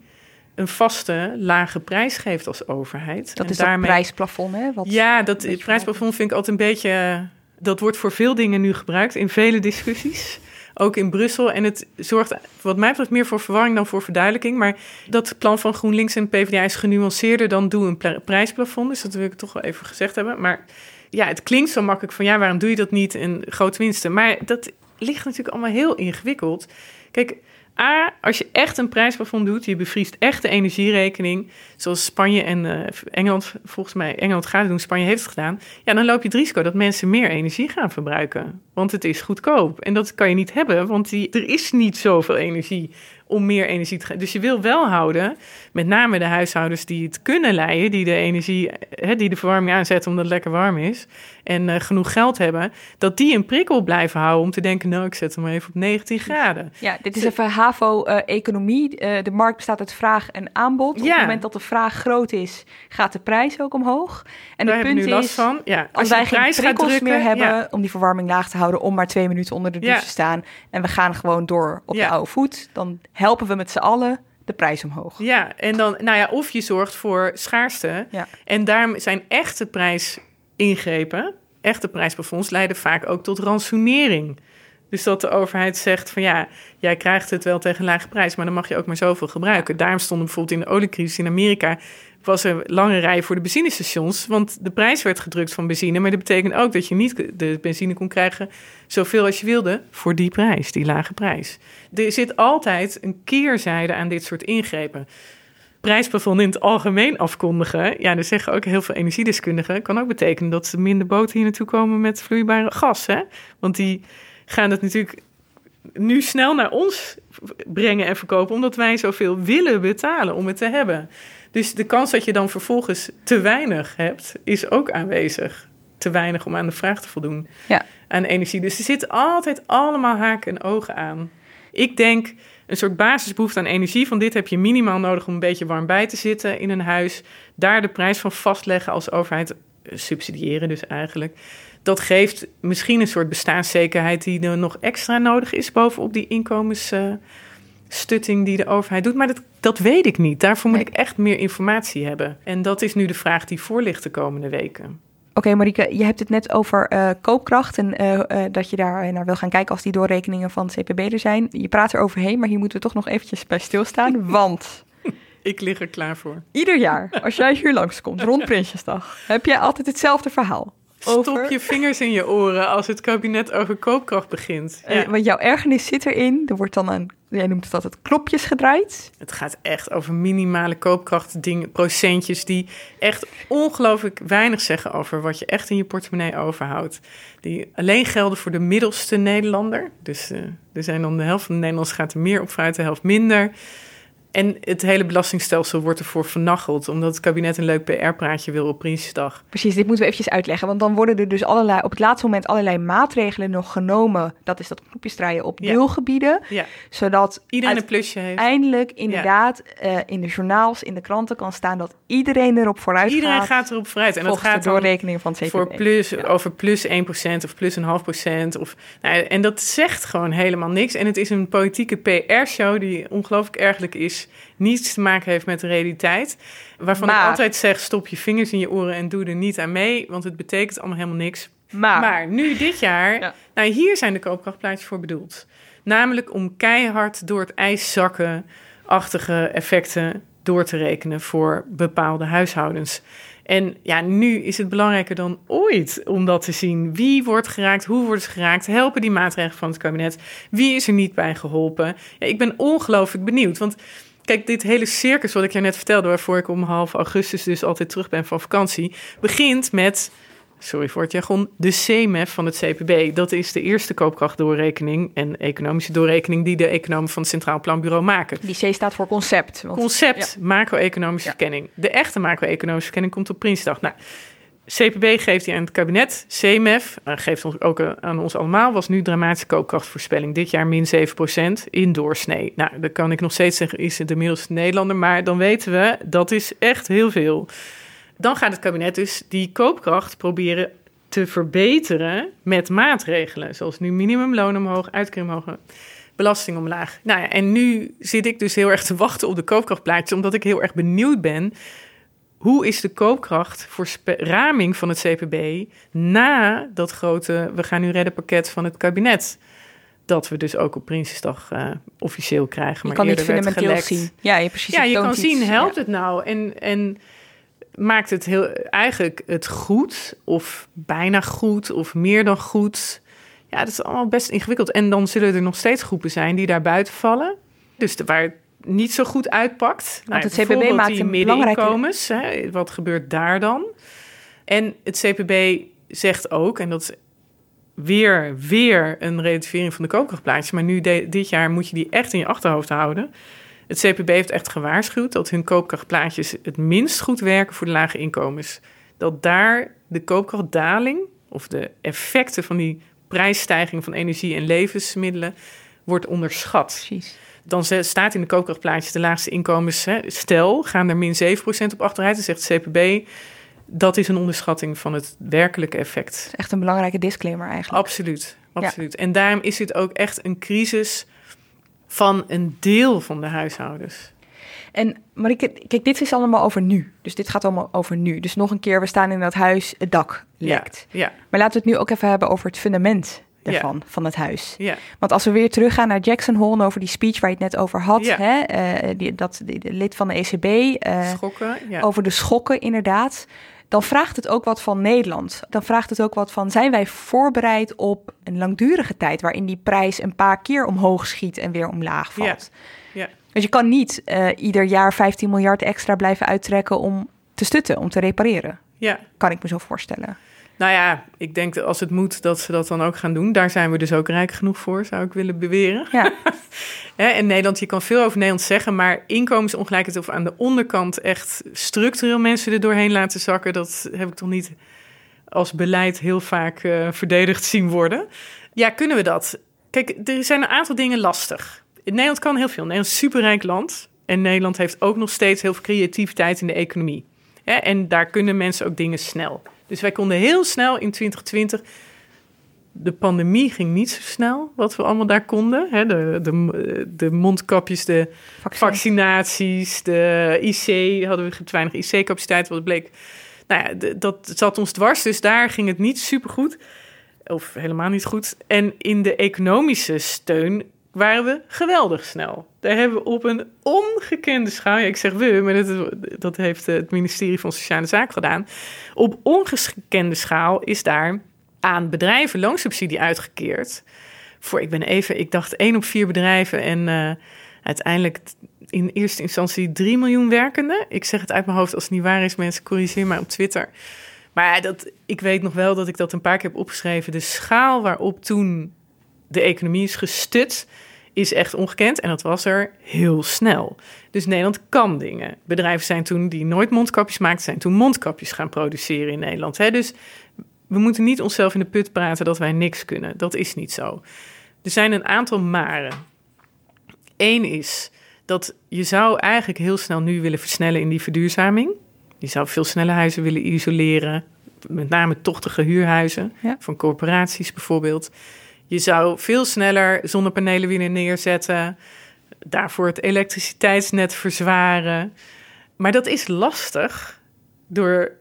een vaste, lage prijs geeft als overheid. Dat En is dat prijsplafond, hè? Wat ja, dat het prijsplafond vind ik altijd een beetje. Dat wordt voor veel dingen nu gebruikt in vele discussies. Ook in Brussel. En het zorgt, wat mij betreft, meer voor verwarring dan voor verduidelijking. Maar dat plan van GroenLinks en PvdA is genuanceerder dan doe een pla- prijsplafond. Dus dat wil ik toch wel even gezegd hebben. Maar ja, het klinkt zo makkelijk van ja, waarom doe je dat niet in grote winsten? Maar dat ligt natuurlijk allemaal heel ingewikkeld. Kijk, A, als je echt een prijsplafond doet, je bevriest echt de energierekening, zoals Spanje en eh, Engeland, volgens mij, Engeland gaat het doen, Spanje heeft het gedaan, ja, dan loop je het risico dat mensen meer energie gaan verbruiken. Want het is goedkoop. En dat kan je niet hebben, want die, er is niet zoveel energie om meer energie te geven. Dus je wil wel houden, met name de huishoudens die het kunnen leiden, die de energie, hè, die de verwarming aanzetten omdat het lekker warm is en eh, genoeg geld hebben, dat die een prikkel blijven houden om te denken, nou, ik zet hem even op 19 graden. Ja, dit is even HAVO-economie. Eh, de markt bestaat uit vraag en aanbod. Op Ja. het moment dat de vraag groot is, gaat de prijs ook omhoog. En Daar het punt nu last is, van. Ja, als wij geen prikkels drukken, meer hebben ja. om die verwarming laag te houden, om maar twee minuten onder de douche te staan, en we gaan gewoon door op de oude voet, dan helpen we met z'n allen de prijs omhoog. Ja, en dan, nou ja, of je zorgt voor schaarste. Ja. En daarom zijn echte prijsingrepen, echte prijsplafonds, leiden vaak ook tot ransonering. Dus dat de overheid zegt van ja, jij krijgt het wel tegen een lage prijs, maar dan mag je ook maar zoveel gebruiken. Daarom stonden bijvoorbeeld in de oliecrisis in Amerika was er lange rij voor de benzinestations, want de prijs werd gedrukt van benzine, maar dat betekent ook dat je niet de benzine kon krijgen zoveel als je wilde voor die prijs, die lage prijs. Er zit altijd een keerzijde aan dit soort ingrepen prijsplafond in het algemeen afkondigen. Ja, dat zeggen ook heel veel energiedeskundigen. Kan ook betekenen dat ze minder boten hier naartoe komen met vloeibare gas. Hè? Want die gaan het natuurlijk nu snel naar ons brengen en verkopen, omdat wij zoveel willen betalen om het te hebben. Dus de kans dat je dan vervolgens te weinig hebt, is ook aanwezig. Te weinig om aan de vraag te voldoen Ja. aan energie. Dus er zitten altijd allemaal haken en ogen aan. Ik denk een soort basisbehoefte aan energie. Van dit heb je minimaal nodig om een beetje warm bij te zitten in een huis. Daar de prijs van vastleggen als overheid. eh, Subsidiëren dus eigenlijk. Dat geeft misschien een soort bestaanszekerheid die er nog extra nodig is bovenop die inkomensstutting die de overheid doet. Maar dat, dat weet ik niet. Daarvoor moet ik echt meer informatie hebben. En dat is nu de vraag die voor ligt de komende weken. Oké, Marieke, je hebt het net over eh, koopkracht en eh, eh, dat je daar naar wil gaan kijken als die doorrekeningen van het CPB er zijn. Je praat er overheen, maar hier moeten we toch nog eventjes bij stilstaan, want Ik lig er klaar voor. ieder jaar als jij hier langskomt rond Prinsjesdag, heb jij altijd hetzelfde verhaal. Stop je vingers in je oren als het kabinet over koopkracht begint. Ja. Want jouw ergernis zit erin. Er wordt dan aan, jij noemt het altijd klopjes gedraaid. Het gaat echt over minimale koopkracht, dingen, procentjes die echt ongelooflijk weinig zeggen over wat je echt in je portemonnee overhoudt. Die alleen gelden voor de middelste Nederlander. Dus eh, er zijn dan de helft van de Nederlanders gaat er meer op vooruit, de helft minder. En het hele belastingstelsel wordt ervoor vernacheld, omdat het kabinet een leuk PR-praatje wil op Prinsjesdag. Precies, dit moeten we eventjes uitleggen. Want dan worden er dus allerlei, op het laatste moment allerlei maatregelen nog genomen. Dat is dat knopjes draaien op Ja. deelgebieden. Ja. Zodat Iedereen een plusje heeft. Eindelijk inderdaad eh, in de journaals, in de kranten kan staan dat iedereen erop vooruit Iedereen gaat. gaat erop vooruit. En dat gaat de dan doorrekening van het CPB. voor plus, over plus 1% of plus een half procent. Of, nou, en dat zegt gewoon helemaal niks. En het is een politieke PR-show die ongelooflijk ergelijk is. Niets te maken heeft met de realiteit. Waarvan ik altijd zeg, stop je vingers in je oren en doe er niet aan mee. Want het betekent allemaal helemaal niks. Maar, nu dit jaar, nou hier zijn de koopkrachtplaatjes voor bedoeld. Namelijk om keihard door het ijs zakken achtige effecten door te rekenen voor bepaalde huishoudens. En ja, nu is het belangrijker dan ooit om dat te zien. Wie wordt geraakt? Hoe wordt het geraakt? Helpen die maatregelen van het kabinet? Wie is er niet bij geholpen? Ja, ik ben ongelooflijk benieuwd. Want kijk, dit hele circus wat ik je net vertelde, waarvoor ik om half augustus dus altijd terug ben van vakantie, begint met sorry voor het jargon, de CMEF van het CPB. Dat is de eerste koopkrachtdoorrekening en economische doorrekening die de economen van het Centraal Planbureau maken. Die C staat voor concept. Want, concept, macro-economische verkenning. De echte macro-economische verkenning komt op Prinsdag. Nou, CPB geeft die aan het kabinet. CMF uh, geeft ons ook uh, aan ons allemaal. Was nu dramatische koopkrachtvoorspelling. Dit jaar min 7% in doorsnee. Nou, dan kan ik nog steeds zeggen, is het de middelste Nederlander. Maar dan weten we, dat is echt heel veel. Dan gaat het kabinet dus die koopkracht proberen te verbeteren met maatregelen. Zoals nu minimumloon omhoog, uitkering omhoog, belasting omlaag. Nou ja, en nu zit ik dus heel erg te wachten op de koopkrachtplaatjes, omdat ik heel erg benieuwd ben. Hoe is de koopkracht voor raming van het CPB na dat grote we gaan nu redden pakket van het kabinet? Dat we dus ook op Prinsjesdag uh, officieel krijgen. Je maar kan niet fundamenteel zien. Ja, je, precies, Ja, je kan zien, helpt Ja. het nou? En, en maakt het heel, eigenlijk het goed of bijna goed of meer dan goed? Ja, dat is allemaal best ingewikkeld. En dan zullen er nog steeds groepen zijn die daar buiten vallen. Dus de, waar niet zo goed uitpakt. Nou, het CPB maakt een belangrijke- middeninkomens. Hè, wat gebeurt daar dan? En het CPB zegt ook, en dat is weer, weer een relativering van de koopkrachtplaatjes. Maar nu de- dit jaar moet je die echt in je achterhoofd houden. Het CPB heeft echt gewaarschuwd dat hun koopkrachtplaatjes het minst goed werken voor de lage inkomens. Dat daar de koopkrachtdaling of de effecten van die prijsstijging van energie en levensmiddelen wordt onderschat. Dan staat in de koopkrachtplaatjes de laagste inkomens, hè, stel, gaan er min 7% op achteruit. Dan zegt het CPB, dat is een onderschatting van het werkelijke effect. Echt een belangrijke disclaimer eigenlijk. Absoluut, absoluut. En daarom is dit ook echt een crisis van een deel van de huishoudens. En Marieke, kijk, dit is allemaal over nu. Dus dit gaat allemaal over nu. Dus nog een keer, we staan in dat huis, het dak lekt. Ja, Maar laten we het nu ook even hebben over het fundament Ervan, van het huis. ja. Want als we weer teruggaan naar Jackson Hole over die speech waar je het net over had, hè, eh, die, dat die, de lid van de ECB, eh, Schokken, ja. over de schokken inderdaad, dan vraagt het ook wat van Nederland. Dan vraagt het ook wat van, zijn wij voorbereid op een langdurige tijd waarin die prijs een paar keer omhoog schiet en weer omlaag valt? Ja. Dus je kan niet eh, ieder jaar 15 miljard extra blijven uittrekken om te stutten, om te repareren. Ja. Kan ik me zo voorstellen. Nou ja, ik denk dat als het moet, dat ze dat dan ook gaan doen. Daar zijn we dus ook rijk genoeg voor, zou ik willen beweren. Ja. In Nederland, je kan veel over Nederland zeggen, maar inkomensongelijkheid of aan de onderkant echt structureel mensen er doorheen laten zakken, dat heb ik toch niet als beleid heel vaak eh, verdedigd zien worden. Ja, kunnen we dat? Kijk, er zijn een aantal dingen lastig. In Nederland kan heel veel. Nederland is een superrijk land. En Nederland heeft ook nog steeds heel veel creativiteit in de economie. En daar kunnen mensen ook dingen snel. Dus wij konden heel snel in 2020 de pandemie ging niet zo snel, wat we allemaal daar konden. Hè, de, de, de mondkapjes, de vaccinaties, de IC, hadden we te weinig IC-capaciteit, wat bleek. Nou ja, dat zat ons dwars, dus daar ging het niet supergoed. Of helemaal niet goed. En in de economische steun waren we geweldig snel. Daar hebben op een ongekende schaal, ja, ik zeg we, maar dat, dat heeft het ministerie van Sociale Zaken gedaan. Op ongekende schaal is daar aan bedrijven loonsubsidie uitgekeerd. Voor, ik ben even, ik dacht één op vier bedrijven en eh, uiteindelijk in eerste instantie 3 miljoen werkenden. Ik zeg het uit mijn hoofd als het niet waar is, mensen corrigeer mij op Twitter. Maar dat, ik weet nog wel dat ik dat een paar keer heb opgeschreven. De schaal waarop toen de economie is gestut, is echt ongekend. En dat was er heel snel. Dus Nederland kan dingen. Bedrijven zijn toen die nooit mondkapjes maakten, zijn toen mondkapjes gaan produceren in Nederland. Hè? Dus we moeten niet onszelf in de put praten dat wij niks kunnen. Dat is niet zo. Er zijn een aantal maren. Eén is dat je zou eigenlijk heel snel nu willen versnellen in die verduurzaming. Je zou veel sneller huizen willen isoleren. Met name tochtige huurhuizen van corporaties bijvoorbeeld. Je zou veel sneller zonnepanelen willen neerzetten. Daarvoor het elektriciteitsnet verzwaren. Maar dat is lastig door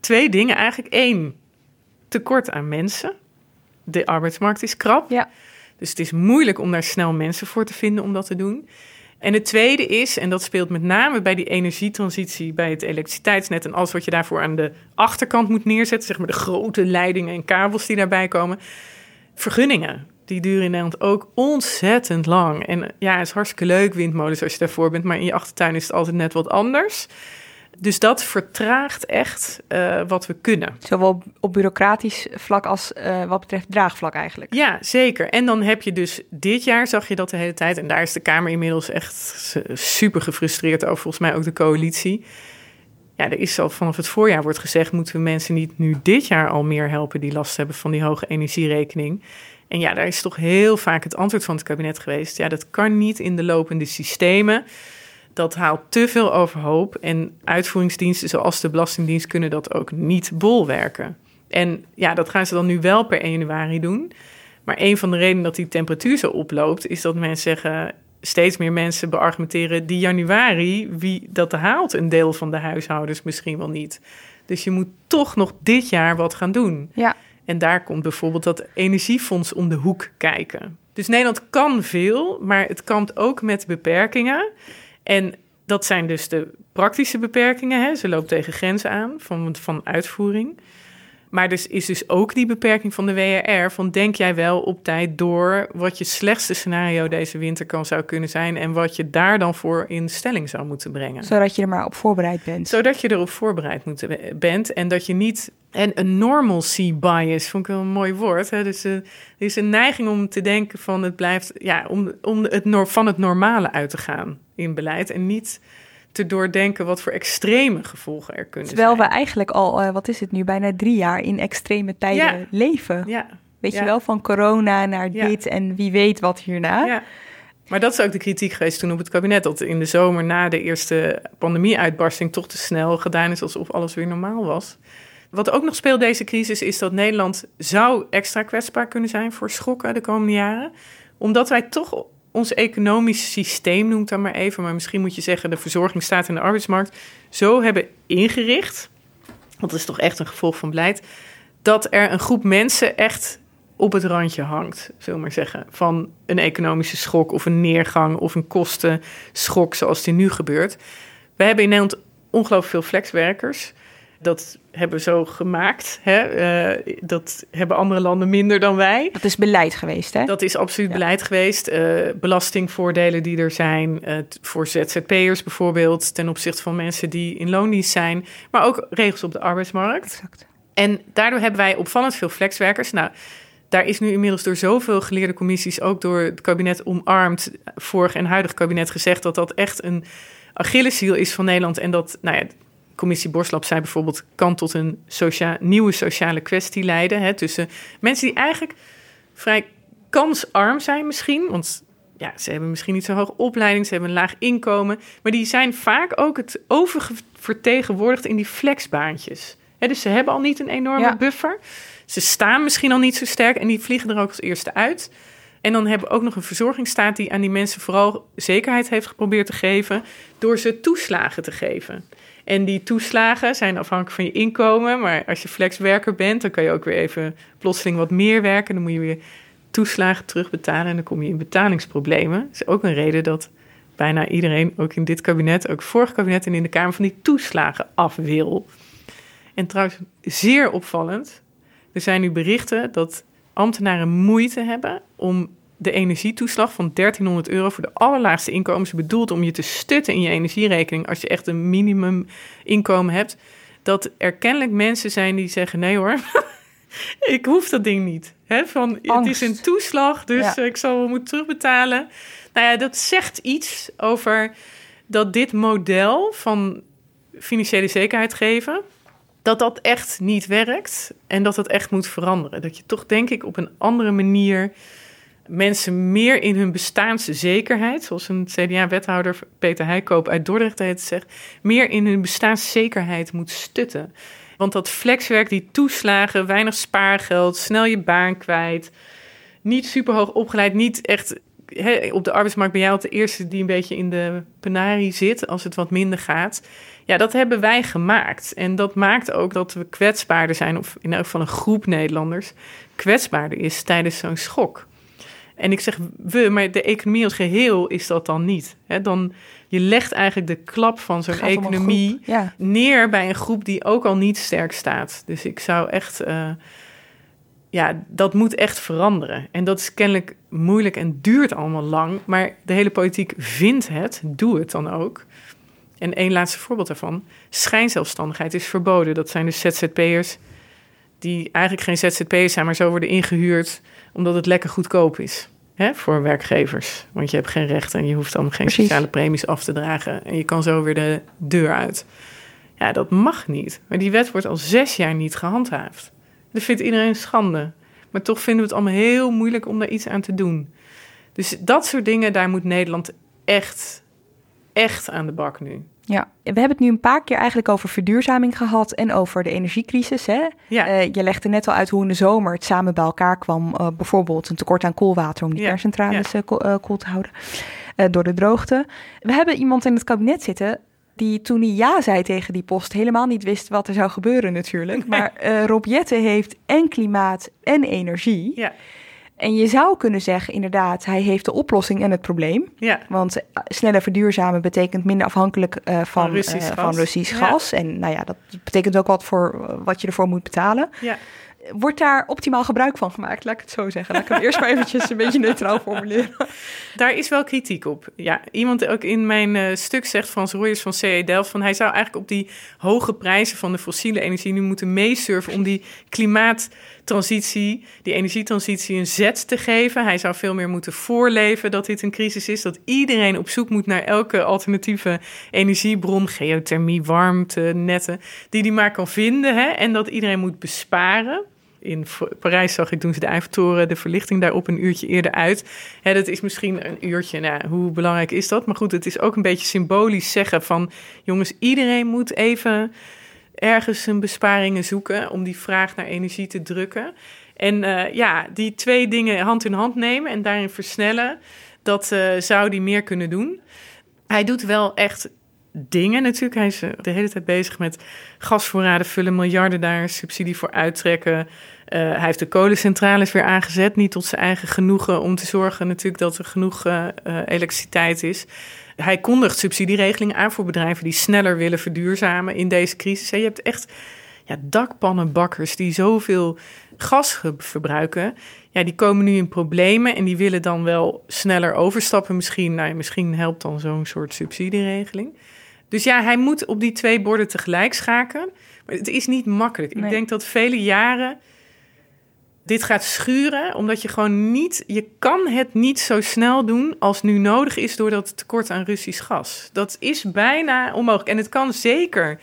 twee dingen eigenlijk. Eén, tekort aan mensen. De arbeidsmarkt is krap. Dus het is moeilijk om daar snel mensen voor te vinden om dat te doen. En het tweede is, en dat speelt met name bij die energietransitie, bij het elektriciteitsnet en alles wat je daarvoor aan de achterkant moet neerzetten, zeg maar de grote leidingen en kabels die daarbij komen. Vergunningen, die duren in Nederland ook ontzettend lang. En ja, het is hartstikke leuk, windmolens, als je daarvoor bent, maar in je achtertuin is het altijd net wat anders. Dus dat vertraagt echt uh, wat we kunnen. Zowel op bureaucratisch vlak als uh, wat betreft draagvlak eigenlijk. Ja, zeker. En dan heb je dus dit jaar zag je dat de hele tijd. En daar is de Kamer inmiddels echt super gefrustreerd over. Volgens mij ook de coalitie. Ja, er is al vanaf het voorjaar wordt gezegd: moeten we mensen niet nu dit jaar al meer helpen die last hebben van die hoge energierekening? En ja, daar is toch heel vaak het antwoord van het kabinet geweest. Ja, dat kan niet in de lopende systemen. Dat haalt te veel overhoop. En uitvoeringsdiensten zoals de Belastingdienst kunnen dat ook niet bolwerken. En ja, dat gaan ze dan nu wel per 1 januari doen. Maar een van de redenen dat die temperatuur zo oploopt, is dat mensen zeggen, steeds meer mensen beargumenteren, die januari, wie dat haalt een deel van de huishoudens misschien wel niet. Dus je moet toch nog dit jaar wat gaan doen. Ja. En daar komt bijvoorbeeld dat energiefonds om de hoek kijken. Dus Nederland kan veel, maar het kampt ook met beperkingen. En dat zijn dus de praktische beperkingen. Hè. Ze loopt tegen grenzen aan van, van uitvoering. Maar dus is dus ook die beperking van de WRR van denk jij wel op tijd door wat je slechtste scenario deze winter kan zou kunnen zijn en wat je daar dan voor in stelling zou moeten brengen. Zodat je er maar op voorbereid bent. Zodat je erop voorbereid moet, bent en dat je niet en een normalcy bias vond ik wel een mooi woord. Hè? Dus uh, er is een neiging om te denken van het blijft ja om, om het van het normale uit te gaan in beleid en niet te doordenken wat voor extreme gevolgen er kunnen Terwijl zijn. Terwijl we eigenlijk al, uh, wat is het nu, bijna drie jaar in extreme tijden ja. leven. Ja. Weet ja. je wel, van corona naar dit en wie weet wat hierna. Ja. Maar dat is ook de kritiek geweest toen op het kabinet. Dat in de zomer na de eerste pandemie-uitbarsting toch te snel gedaan is alsof alles weer normaal was. Wat ook nog speelt deze crisis is dat Nederland zou extra kwetsbaar kunnen zijn voor schokken de komende jaren. Omdat wij toch ons economisch systeem, noemt dan maar even, maar misschien moet je zeggen de verzorgingsstaat en de arbeidsmarkt, zo hebben ingericht, want dat is toch echt een gevolg van beleid, dat er een groep mensen echt op het randje hangt, zullen maar zeggen, van een economische schok of een neergang of een kostenschok zoals die nu gebeurt. We hebben in Nederland ongelooflijk veel flexwerkers. Dat hebben we zo gemaakt. Hè? Uh, dat hebben andere landen minder dan wij. Dat is beleid geweest, hè? Dat is absoluut ja. beleid geweest. Uh, belastingvoordelen die er zijn uh, voor ZZP'ers bijvoorbeeld... ten opzichte van mensen die in loondienst zijn. Maar ook regels op de arbeidsmarkt. Exact. En daardoor hebben wij opvallend veel flexwerkers. Nou, daar is nu inmiddels door zoveel geleerde commissies... ook door het kabinet omarmd, vorig en huidig kabinet gezegd... dat dat echt een Achilleshiel is van Nederland. En dat, nou ja, commissie Borslap zei bijvoorbeeld, kan tot een socia nieuwe sociale kwestie leiden. Hè, tussen mensen die eigenlijk vrij kansarm zijn misschien. Want ja, ze hebben misschien niet zo'n hoge opleiding, ze hebben een laag inkomen. Maar die zijn vaak ook het oververtegenwoordigd in die flexbaantjes. Hè, dus ze hebben al niet een enorme Ja. buffer. Ze staan misschien al niet zo sterk en die vliegen er ook als eerste uit. En dan hebben we ook nog een verzorgingsstaat die aan die mensen vooral zekerheid heeft geprobeerd te geven door ze toeslagen te geven. En die toeslagen zijn afhankelijk van je inkomen. Maar als je flexwerker bent, dan kan je ook weer even plotseling wat meer werken. Dan moet je weer toeslagen terugbetalen en dan kom je in betalingsproblemen. Dat is ook een reden dat bijna iedereen, ook in dit kabinet, ook vorig kabinet en in de Kamer, van die toeslagen af wil. En trouwens, zeer opvallend, er zijn nu berichten dat ambtenaren moeite hebben om de energietoeslag van 1300 euro voor de allerlaagste inkomens bedoeld om je te stutten in je energierekening als je echt een minimum inkomen hebt, dat er kennelijk mensen zijn die zeggen nee hoor, ik hoef dat ding niet. Hè, van, het is een toeslag, dus Ja. ik zal moeten terugbetalen. Nou ja, dat zegt iets over dat dit model van financiële zekerheid geven, dat dat echt niet werkt en dat dat echt moet veranderen. Dat je toch denk ik op een andere manier mensen meer in hun bestaanszekerheid, zoals een CDA-wethouder Peter Heikoop uit Dordrecht heeft zegt, meer in hun bestaanszekerheid moet stutten. Want dat flexwerk, die toeslagen, weinig spaargeld, snel je baan kwijt, niet super hoog opgeleid, niet echt op de arbeidsmarkt ben jij altijd de eerste die een beetje in de penarie zit als het wat minder gaat. Ja, dat hebben wij gemaakt. En dat maakt ook dat we kwetsbaarder zijn, of in elk geval een groep Nederlanders kwetsbaarder is tijdens zo'n schok. En ik zeg we, maar de economie als geheel is dat dan niet. Dan, je legt eigenlijk de klap van zo'n economie ja. neer bij een groep die ook al niet sterk staat. Dus ik zou echt, eh, ja, dat moet echt veranderen. En dat is kennelijk moeilijk en duurt allemaal lang. Maar de hele politiek vindt het, doe het dan ook. En één laatste voorbeeld daarvan. Schijnzelfstandigheid is verboden. Dat zijn dus ZZP'ers die eigenlijk geen ZZP'ers zijn, maar zo worden ingehuurd omdat het lekker goedkoop is. Hè, voor werkgevers. Want je hebt geen rechten en je hoeft dan geen Precies. sociale premies af te dragen. En je kan zo weer de deur uit. Ja, dat mag niet. Maar die wet wordt al zes jaar niet gehandhaafd. Dat vindt iedereen schande. Maar toch vinden we het allemaal heel moeilijk om daar iets aan te doen. Dus dat soort dingen, daar moet Nederland echt, echt aan de bak nu. Ja, we hebben het nu een paar keer eigenlijk over verduurzaming gehad en over de energiecrisis. Hè? Ja. Eh, je legde net al uit hoe in de zomer het samen bij elkaar kwam. eh, bijvoorbeeld een tekort aan koolwater om die kerncentrales eh, ko- koel te houden door de droogte. We hebben iemand in het kabinet zitten die toen hij ja zei tegen die post helemaal niet wist wat er zou gebeuren natuurlijk. Maar eh Rob heeft en klimaat en energie. Ja. En je zou kunnen zeggen, inderdaad, hij heeft de oplossing en het probleem. Ja. Want eh, sneller verduurzamen betekent minder afhankelijk eh, van, Van Russisch eh, gas. van Russisch Ja. gas. En nou ja, dat betekent ook wat voor wat je ervoor moet betalen. Ja. Wordt daar optimaal gebruik van gemaakt? Laat ik het zo zeggen. Laat ik hem eerst maar eventjes een beetje neutraal formuleren. Daar is wel kritiek op. Ja, iemand ook in mijn stuk zegt, Frans Royers van CE Delft, van hij zou eigenlijk op die hoge prijzen van de fossiele energie nu moeten meesurfen om die klimaattransitie, die energietransitie een zet te geven. Hij zou veel meer moeten voorleven dat dit een crisis is, dat iedereen op zoek moet naar elke alternatieve energiebron, geothermie, warmte, netten, die die maar kan vinden. Hè? En dat iedereen moet besparen in Parijs zag ik toen ze de Eiffeltoren de verlichting daarop een uurtje eerder uit. Dat is misschien een uurtje, nou, hoe belangrijk is dat? Maar goed, het is ook een beetje symbolisch zeggen van... jongens, iedereen moet even ergens een besparingen zoeken... om die vraag naar energie te drukken. En eh, ja, die twee dingen hand in hand nemen en daarin versnellen... dat eh, zou die meer kunnen doen. Hij doet wel echt dingen natuurlijk. Hij is eh, de hele tijd bezig met gasvoorraden vullen, miljarden daar subsidie voor uittrekken. Hij heeft de kolencentrales weer aangezet, niet tot zijn eigen genoegen, om te zorgen natuurlijk dat er genoeg elektriciteit is. Hij kondigt subsidieregelingen aan voor bedrijven die sneller willen verduurzamen in deze crisis. En je hebt echt ja, dakpannenbakkers die zoveel gas verbruiken. Ja, die komen nu in problemen en die willen dan wel sneller overstappen. Misschien, nou ja, misschien helpt dan zo'n soort subsidieregeling. Dus ja, hij moet op die twee borden tegelijk schaken. Maar het is niet makkelijk. Nee. Ik denk dat vele jaren dit gaat schuren, omdat je gewoon niet, je kan het niet zo snel doen als nu nodig is door dat tekort aan Russisch gas. Dat is bijna onmogelijk. En het kan zeker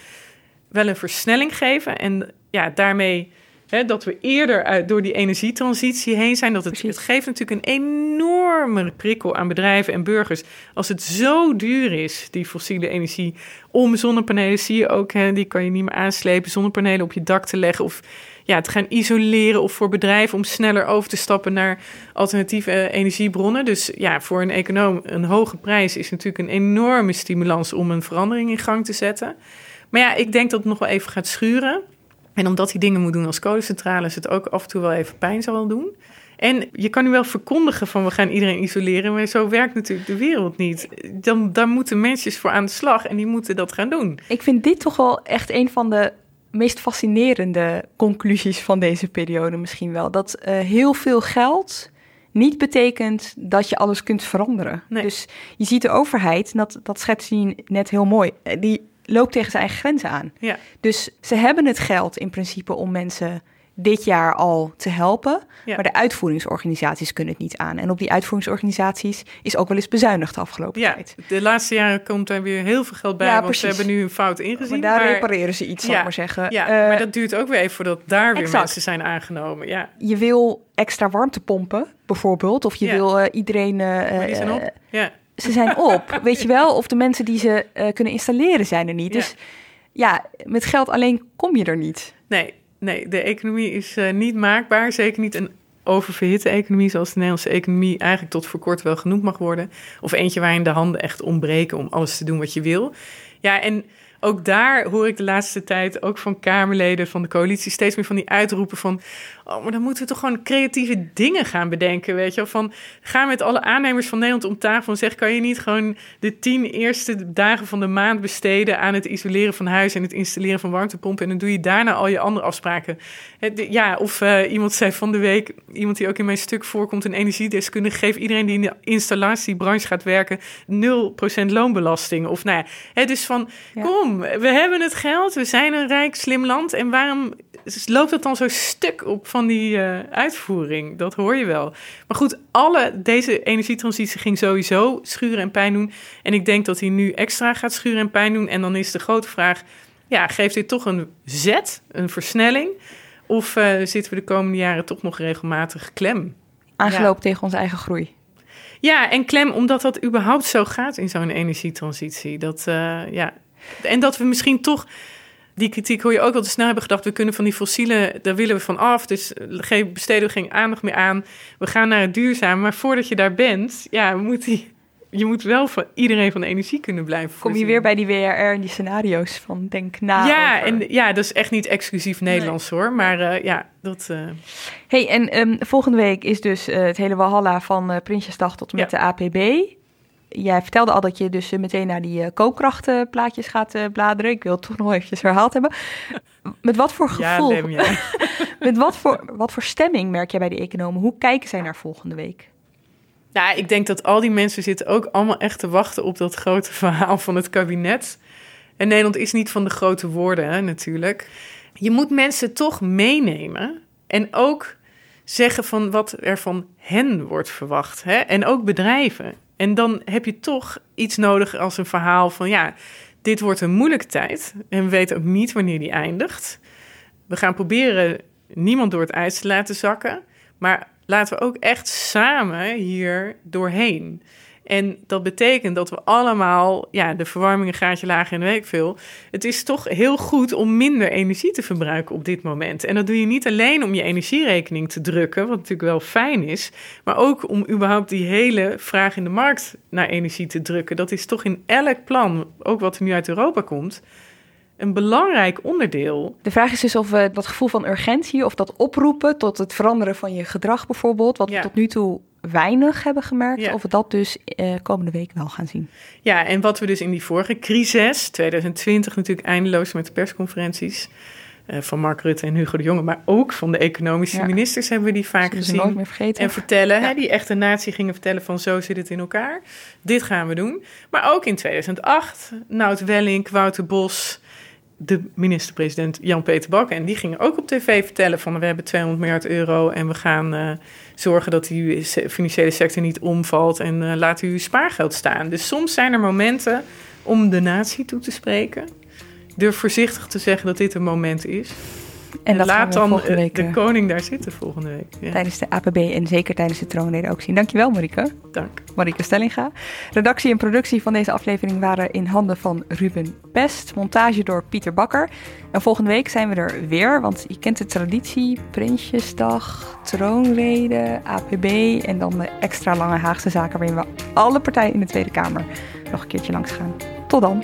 wel een versnelling geven. En ja, daarmee hè, dat we eerder uit, door die energietransitie heen zijn. Dat het, het geeft natuurlijk een enorme prikkel aan bedrijven en burgers. Als het zo duur is, die fossiele energie, om zonnepanelen, zie je ook, hè, die kan je niet meer aanslepen, zonnepanelen op je dak te leggen of ja, te gaan isoleren of voor bedrijven om sneller over te stappen naar alternatieve eh, energiebronnen. Dus ja, voor een econoom een hoge prijs is natuurlijk een enorme stimulans om een verandering in gang te zetten. Maar ja, ik denk dat het nog wel even gaat schuren. En omdat hij dingen moet doen als kolencentrales, het ook af en toe wel even pijn zal doen. En je kan nu wel verkondigen van we gaan iedereen isoleren, maar zo werkt natuurlijk de wereld niet. Dan, daar moeten mensen voor aan de slag en die moeten dat gaan doen. Ik vind dit toch wel echt een van de meest fascinerende conclusies van deze periode misschien wel. Dat eh, heel veel geld niet betekent dat je alles kunt veranderen. Dus je ziet de overheid, en dat, dat schetst hij net heel mooi, eh, die loopt tegen zijn eigen grenzen aan. Ja. Dus ze hebben het geld in principe om mensen dit jaar al te helpen. Ja. Maar de uitvoeringsorganisaties kunnen het niet aan. En op die uitvoeringsorganisaties is ook wel eens bezuinigd de afgelopen Ja, tijd. de laatste jaren komt er weer heel veel geld bij, Ja, want precies. ze hebben nu een fout ingezien. Maar daar repareren ze iets, zal ik maar zeggen. Ja, Eh, maar dat duurt ook weer even voordat daar weer exact. mensen zijn aangenomen. Ja, Je wil extra warmte pompen, bijvoorbeeld. Of je wil eh, iedereen... eh, maar die zijn op. Ja. Ze zijn op, weet je wel. Of de mensen die ze kunnen installeren zijn er niet. Dus ja, met geld alleen kom je er niet. Nee, nee, de economie is eh, niet maakbaar. Zeker niet een oververhitte economie zoals de Nederlandse economie eigenlijk tot voor kort wel genoemd mag worden. Of eentje waarin de handen echt ontbreken om alles te doen wat je wil. Ja, en ook daar hoor ik de laatste tijd ook van Kamerleden van de coalitie steeds meer van die uitroepen van. Oh, maar dan moeten we toch gewoon creatieve dingen gaan bedenken. Weet je, van ga met alle aannemers van Nederland om tafel en zeg: kan je niet gewoon de tien eerste dagen van de maand besteden aan het isoleren van huis en het installeren van warmtepompen? En dan doe je daarna al je andere afspraken. Ja, of uh, iemand zei van de week, iemand die ook in mijn stuk voorkomt, een energiedeskundige, geef iedereen die in de installatiebranche gaat werken 0% loonbelasting. Of nou ja, het is van, kom, we hebben het geld, we zijn een rijk, slim land. En waarom loopt het dan zo stuk op van die uh, uitvoering? Dat hoor je wel. Maar goed, alle, deze energietransitie ging sowieso schuren en pijn doen. En ik denk dat hij nu extra gaat schuren en pijn doen. En dan is de grote vraag, ja, geeft dit toch een zet, een versnelling? Of uh, zitten we de komende jaren toch nog regelmatig klem? Aangelopen tegen onze eigen groei. Ja, en klem omdat dat überhaupt zo gaat in zo'n energietransitie. Dat, uh, ja. En dat we misschien toch, die kritiek hoor je ook wel te snel hebben gedacht, we kunnen van die fossiele, daar willen we van af. Dus besteden we geen aandacht meer aan. We gaan naar het duurzaam. Maar voordat je daar bent, ja, moet die je moet wel van iedereen van de energie kunnen blijven Kom je weer bij die WRR en die scenario's van denk na Ja, en ja, dat is echt niet exclusief Nederlands hoor. Maar uh, ja, dat... Uh... hey, en um, volgende week is dus uh, het hele Walhalla van Prinsjesdag tot en met ja. de APB. Jij vertelde al dat je dus meteen naar die koopkrachtplaatjes gaat bladeren. Ik wil het toch nog eventjes herhaald hebben. Met wat voor gevoel... Ja, Lem, ja. met wat voor, wat voor stemming merk jij bij de economen? Hoe kijken zij naar volgende week? Ja, ik denk dat al die mensen zitten ook allemaal echt te wachten op dat grote verhaal van het kabinet. En Nederland is niet van de grote woorden, hè, natuurlijk. Je moet mensen toch meenemen en ook zeggen van wat er van hen wordt verwacht. Hè? En ook bedrijven. En dan heb je toch iets nodig als een verhaal van ja, dit wordt een moeilijke tijd. En we weten ook niet wanneer die eindigt. We gaan proberen niemand door het ijs te laten zakken. Maar laten we ook echt samen hier doorheen. En dat betekent dat we allemaal, ja, de verwarming een gaatje lager en week veel. Het is toch heel goed om minder energie te verbruiken op dit moment. En dat doe je niet alleen om je energierekening te drukken, wat natuurlijk wel fijn is, maar ook om überhaupt die hele vraag in de markt naar energie te drukken. Dat is toch in elk plan, ook wat er nu uit Europa komt, een belangrijk onderdeel. De vraag is dus of we dat gevoel van urgentie of dat oproepen tot het veranderen van je gedrag bijvoorbeeld, wat we tot nu toe weinig hebben gemerkt, ja. of we dat dus eh, komende week wel gaan zien. Ja, en wat we dus in die vorige crisis, 2020 natuurlijk eindeloos met de persconferenties uh, van Mark Rutte en Hugo de Jonge, maar ook van de economische ja. ministers hebben we die vaak gezien. Nooit meer vergeten. En vertellen, hè, die echte natie gingen vertellen van zo zit het in elkaar. Dit gaan we doen. Maar ook in 2008, Nout Welling, Wouter Bos, de minister-president Jan-Peter Bakker. En die ging ook op tv vertellen van we hebben 200 miljard euro en we gaan uh, zorgen dat die financiële sector niet omvalt en uh, laat uw spaargeld staan. Dus soms zijn er momenten om de natie toe te spreken. Durf voorzichtig te zeggen dat dit een moment is. En, en laat dan week, de koning daar zitten volgende week. Ja. Tijdens de APB en zeker tijdens de troonrede ook zien. Dankjewel Marike. Dank. Marike Stellinga. Redactie en productie van deze aflevering waren in handen van Ruben Pest. Montage door Pieter Bakker. En volgende week zijn we er weer, want je kent de traditie. Prinsjesdag, troonrede, APB en dan de extra lange Haagse zaken... waarin we alle partijen in de Tweede Kamer nog een keertje langs gaan. Tot dan.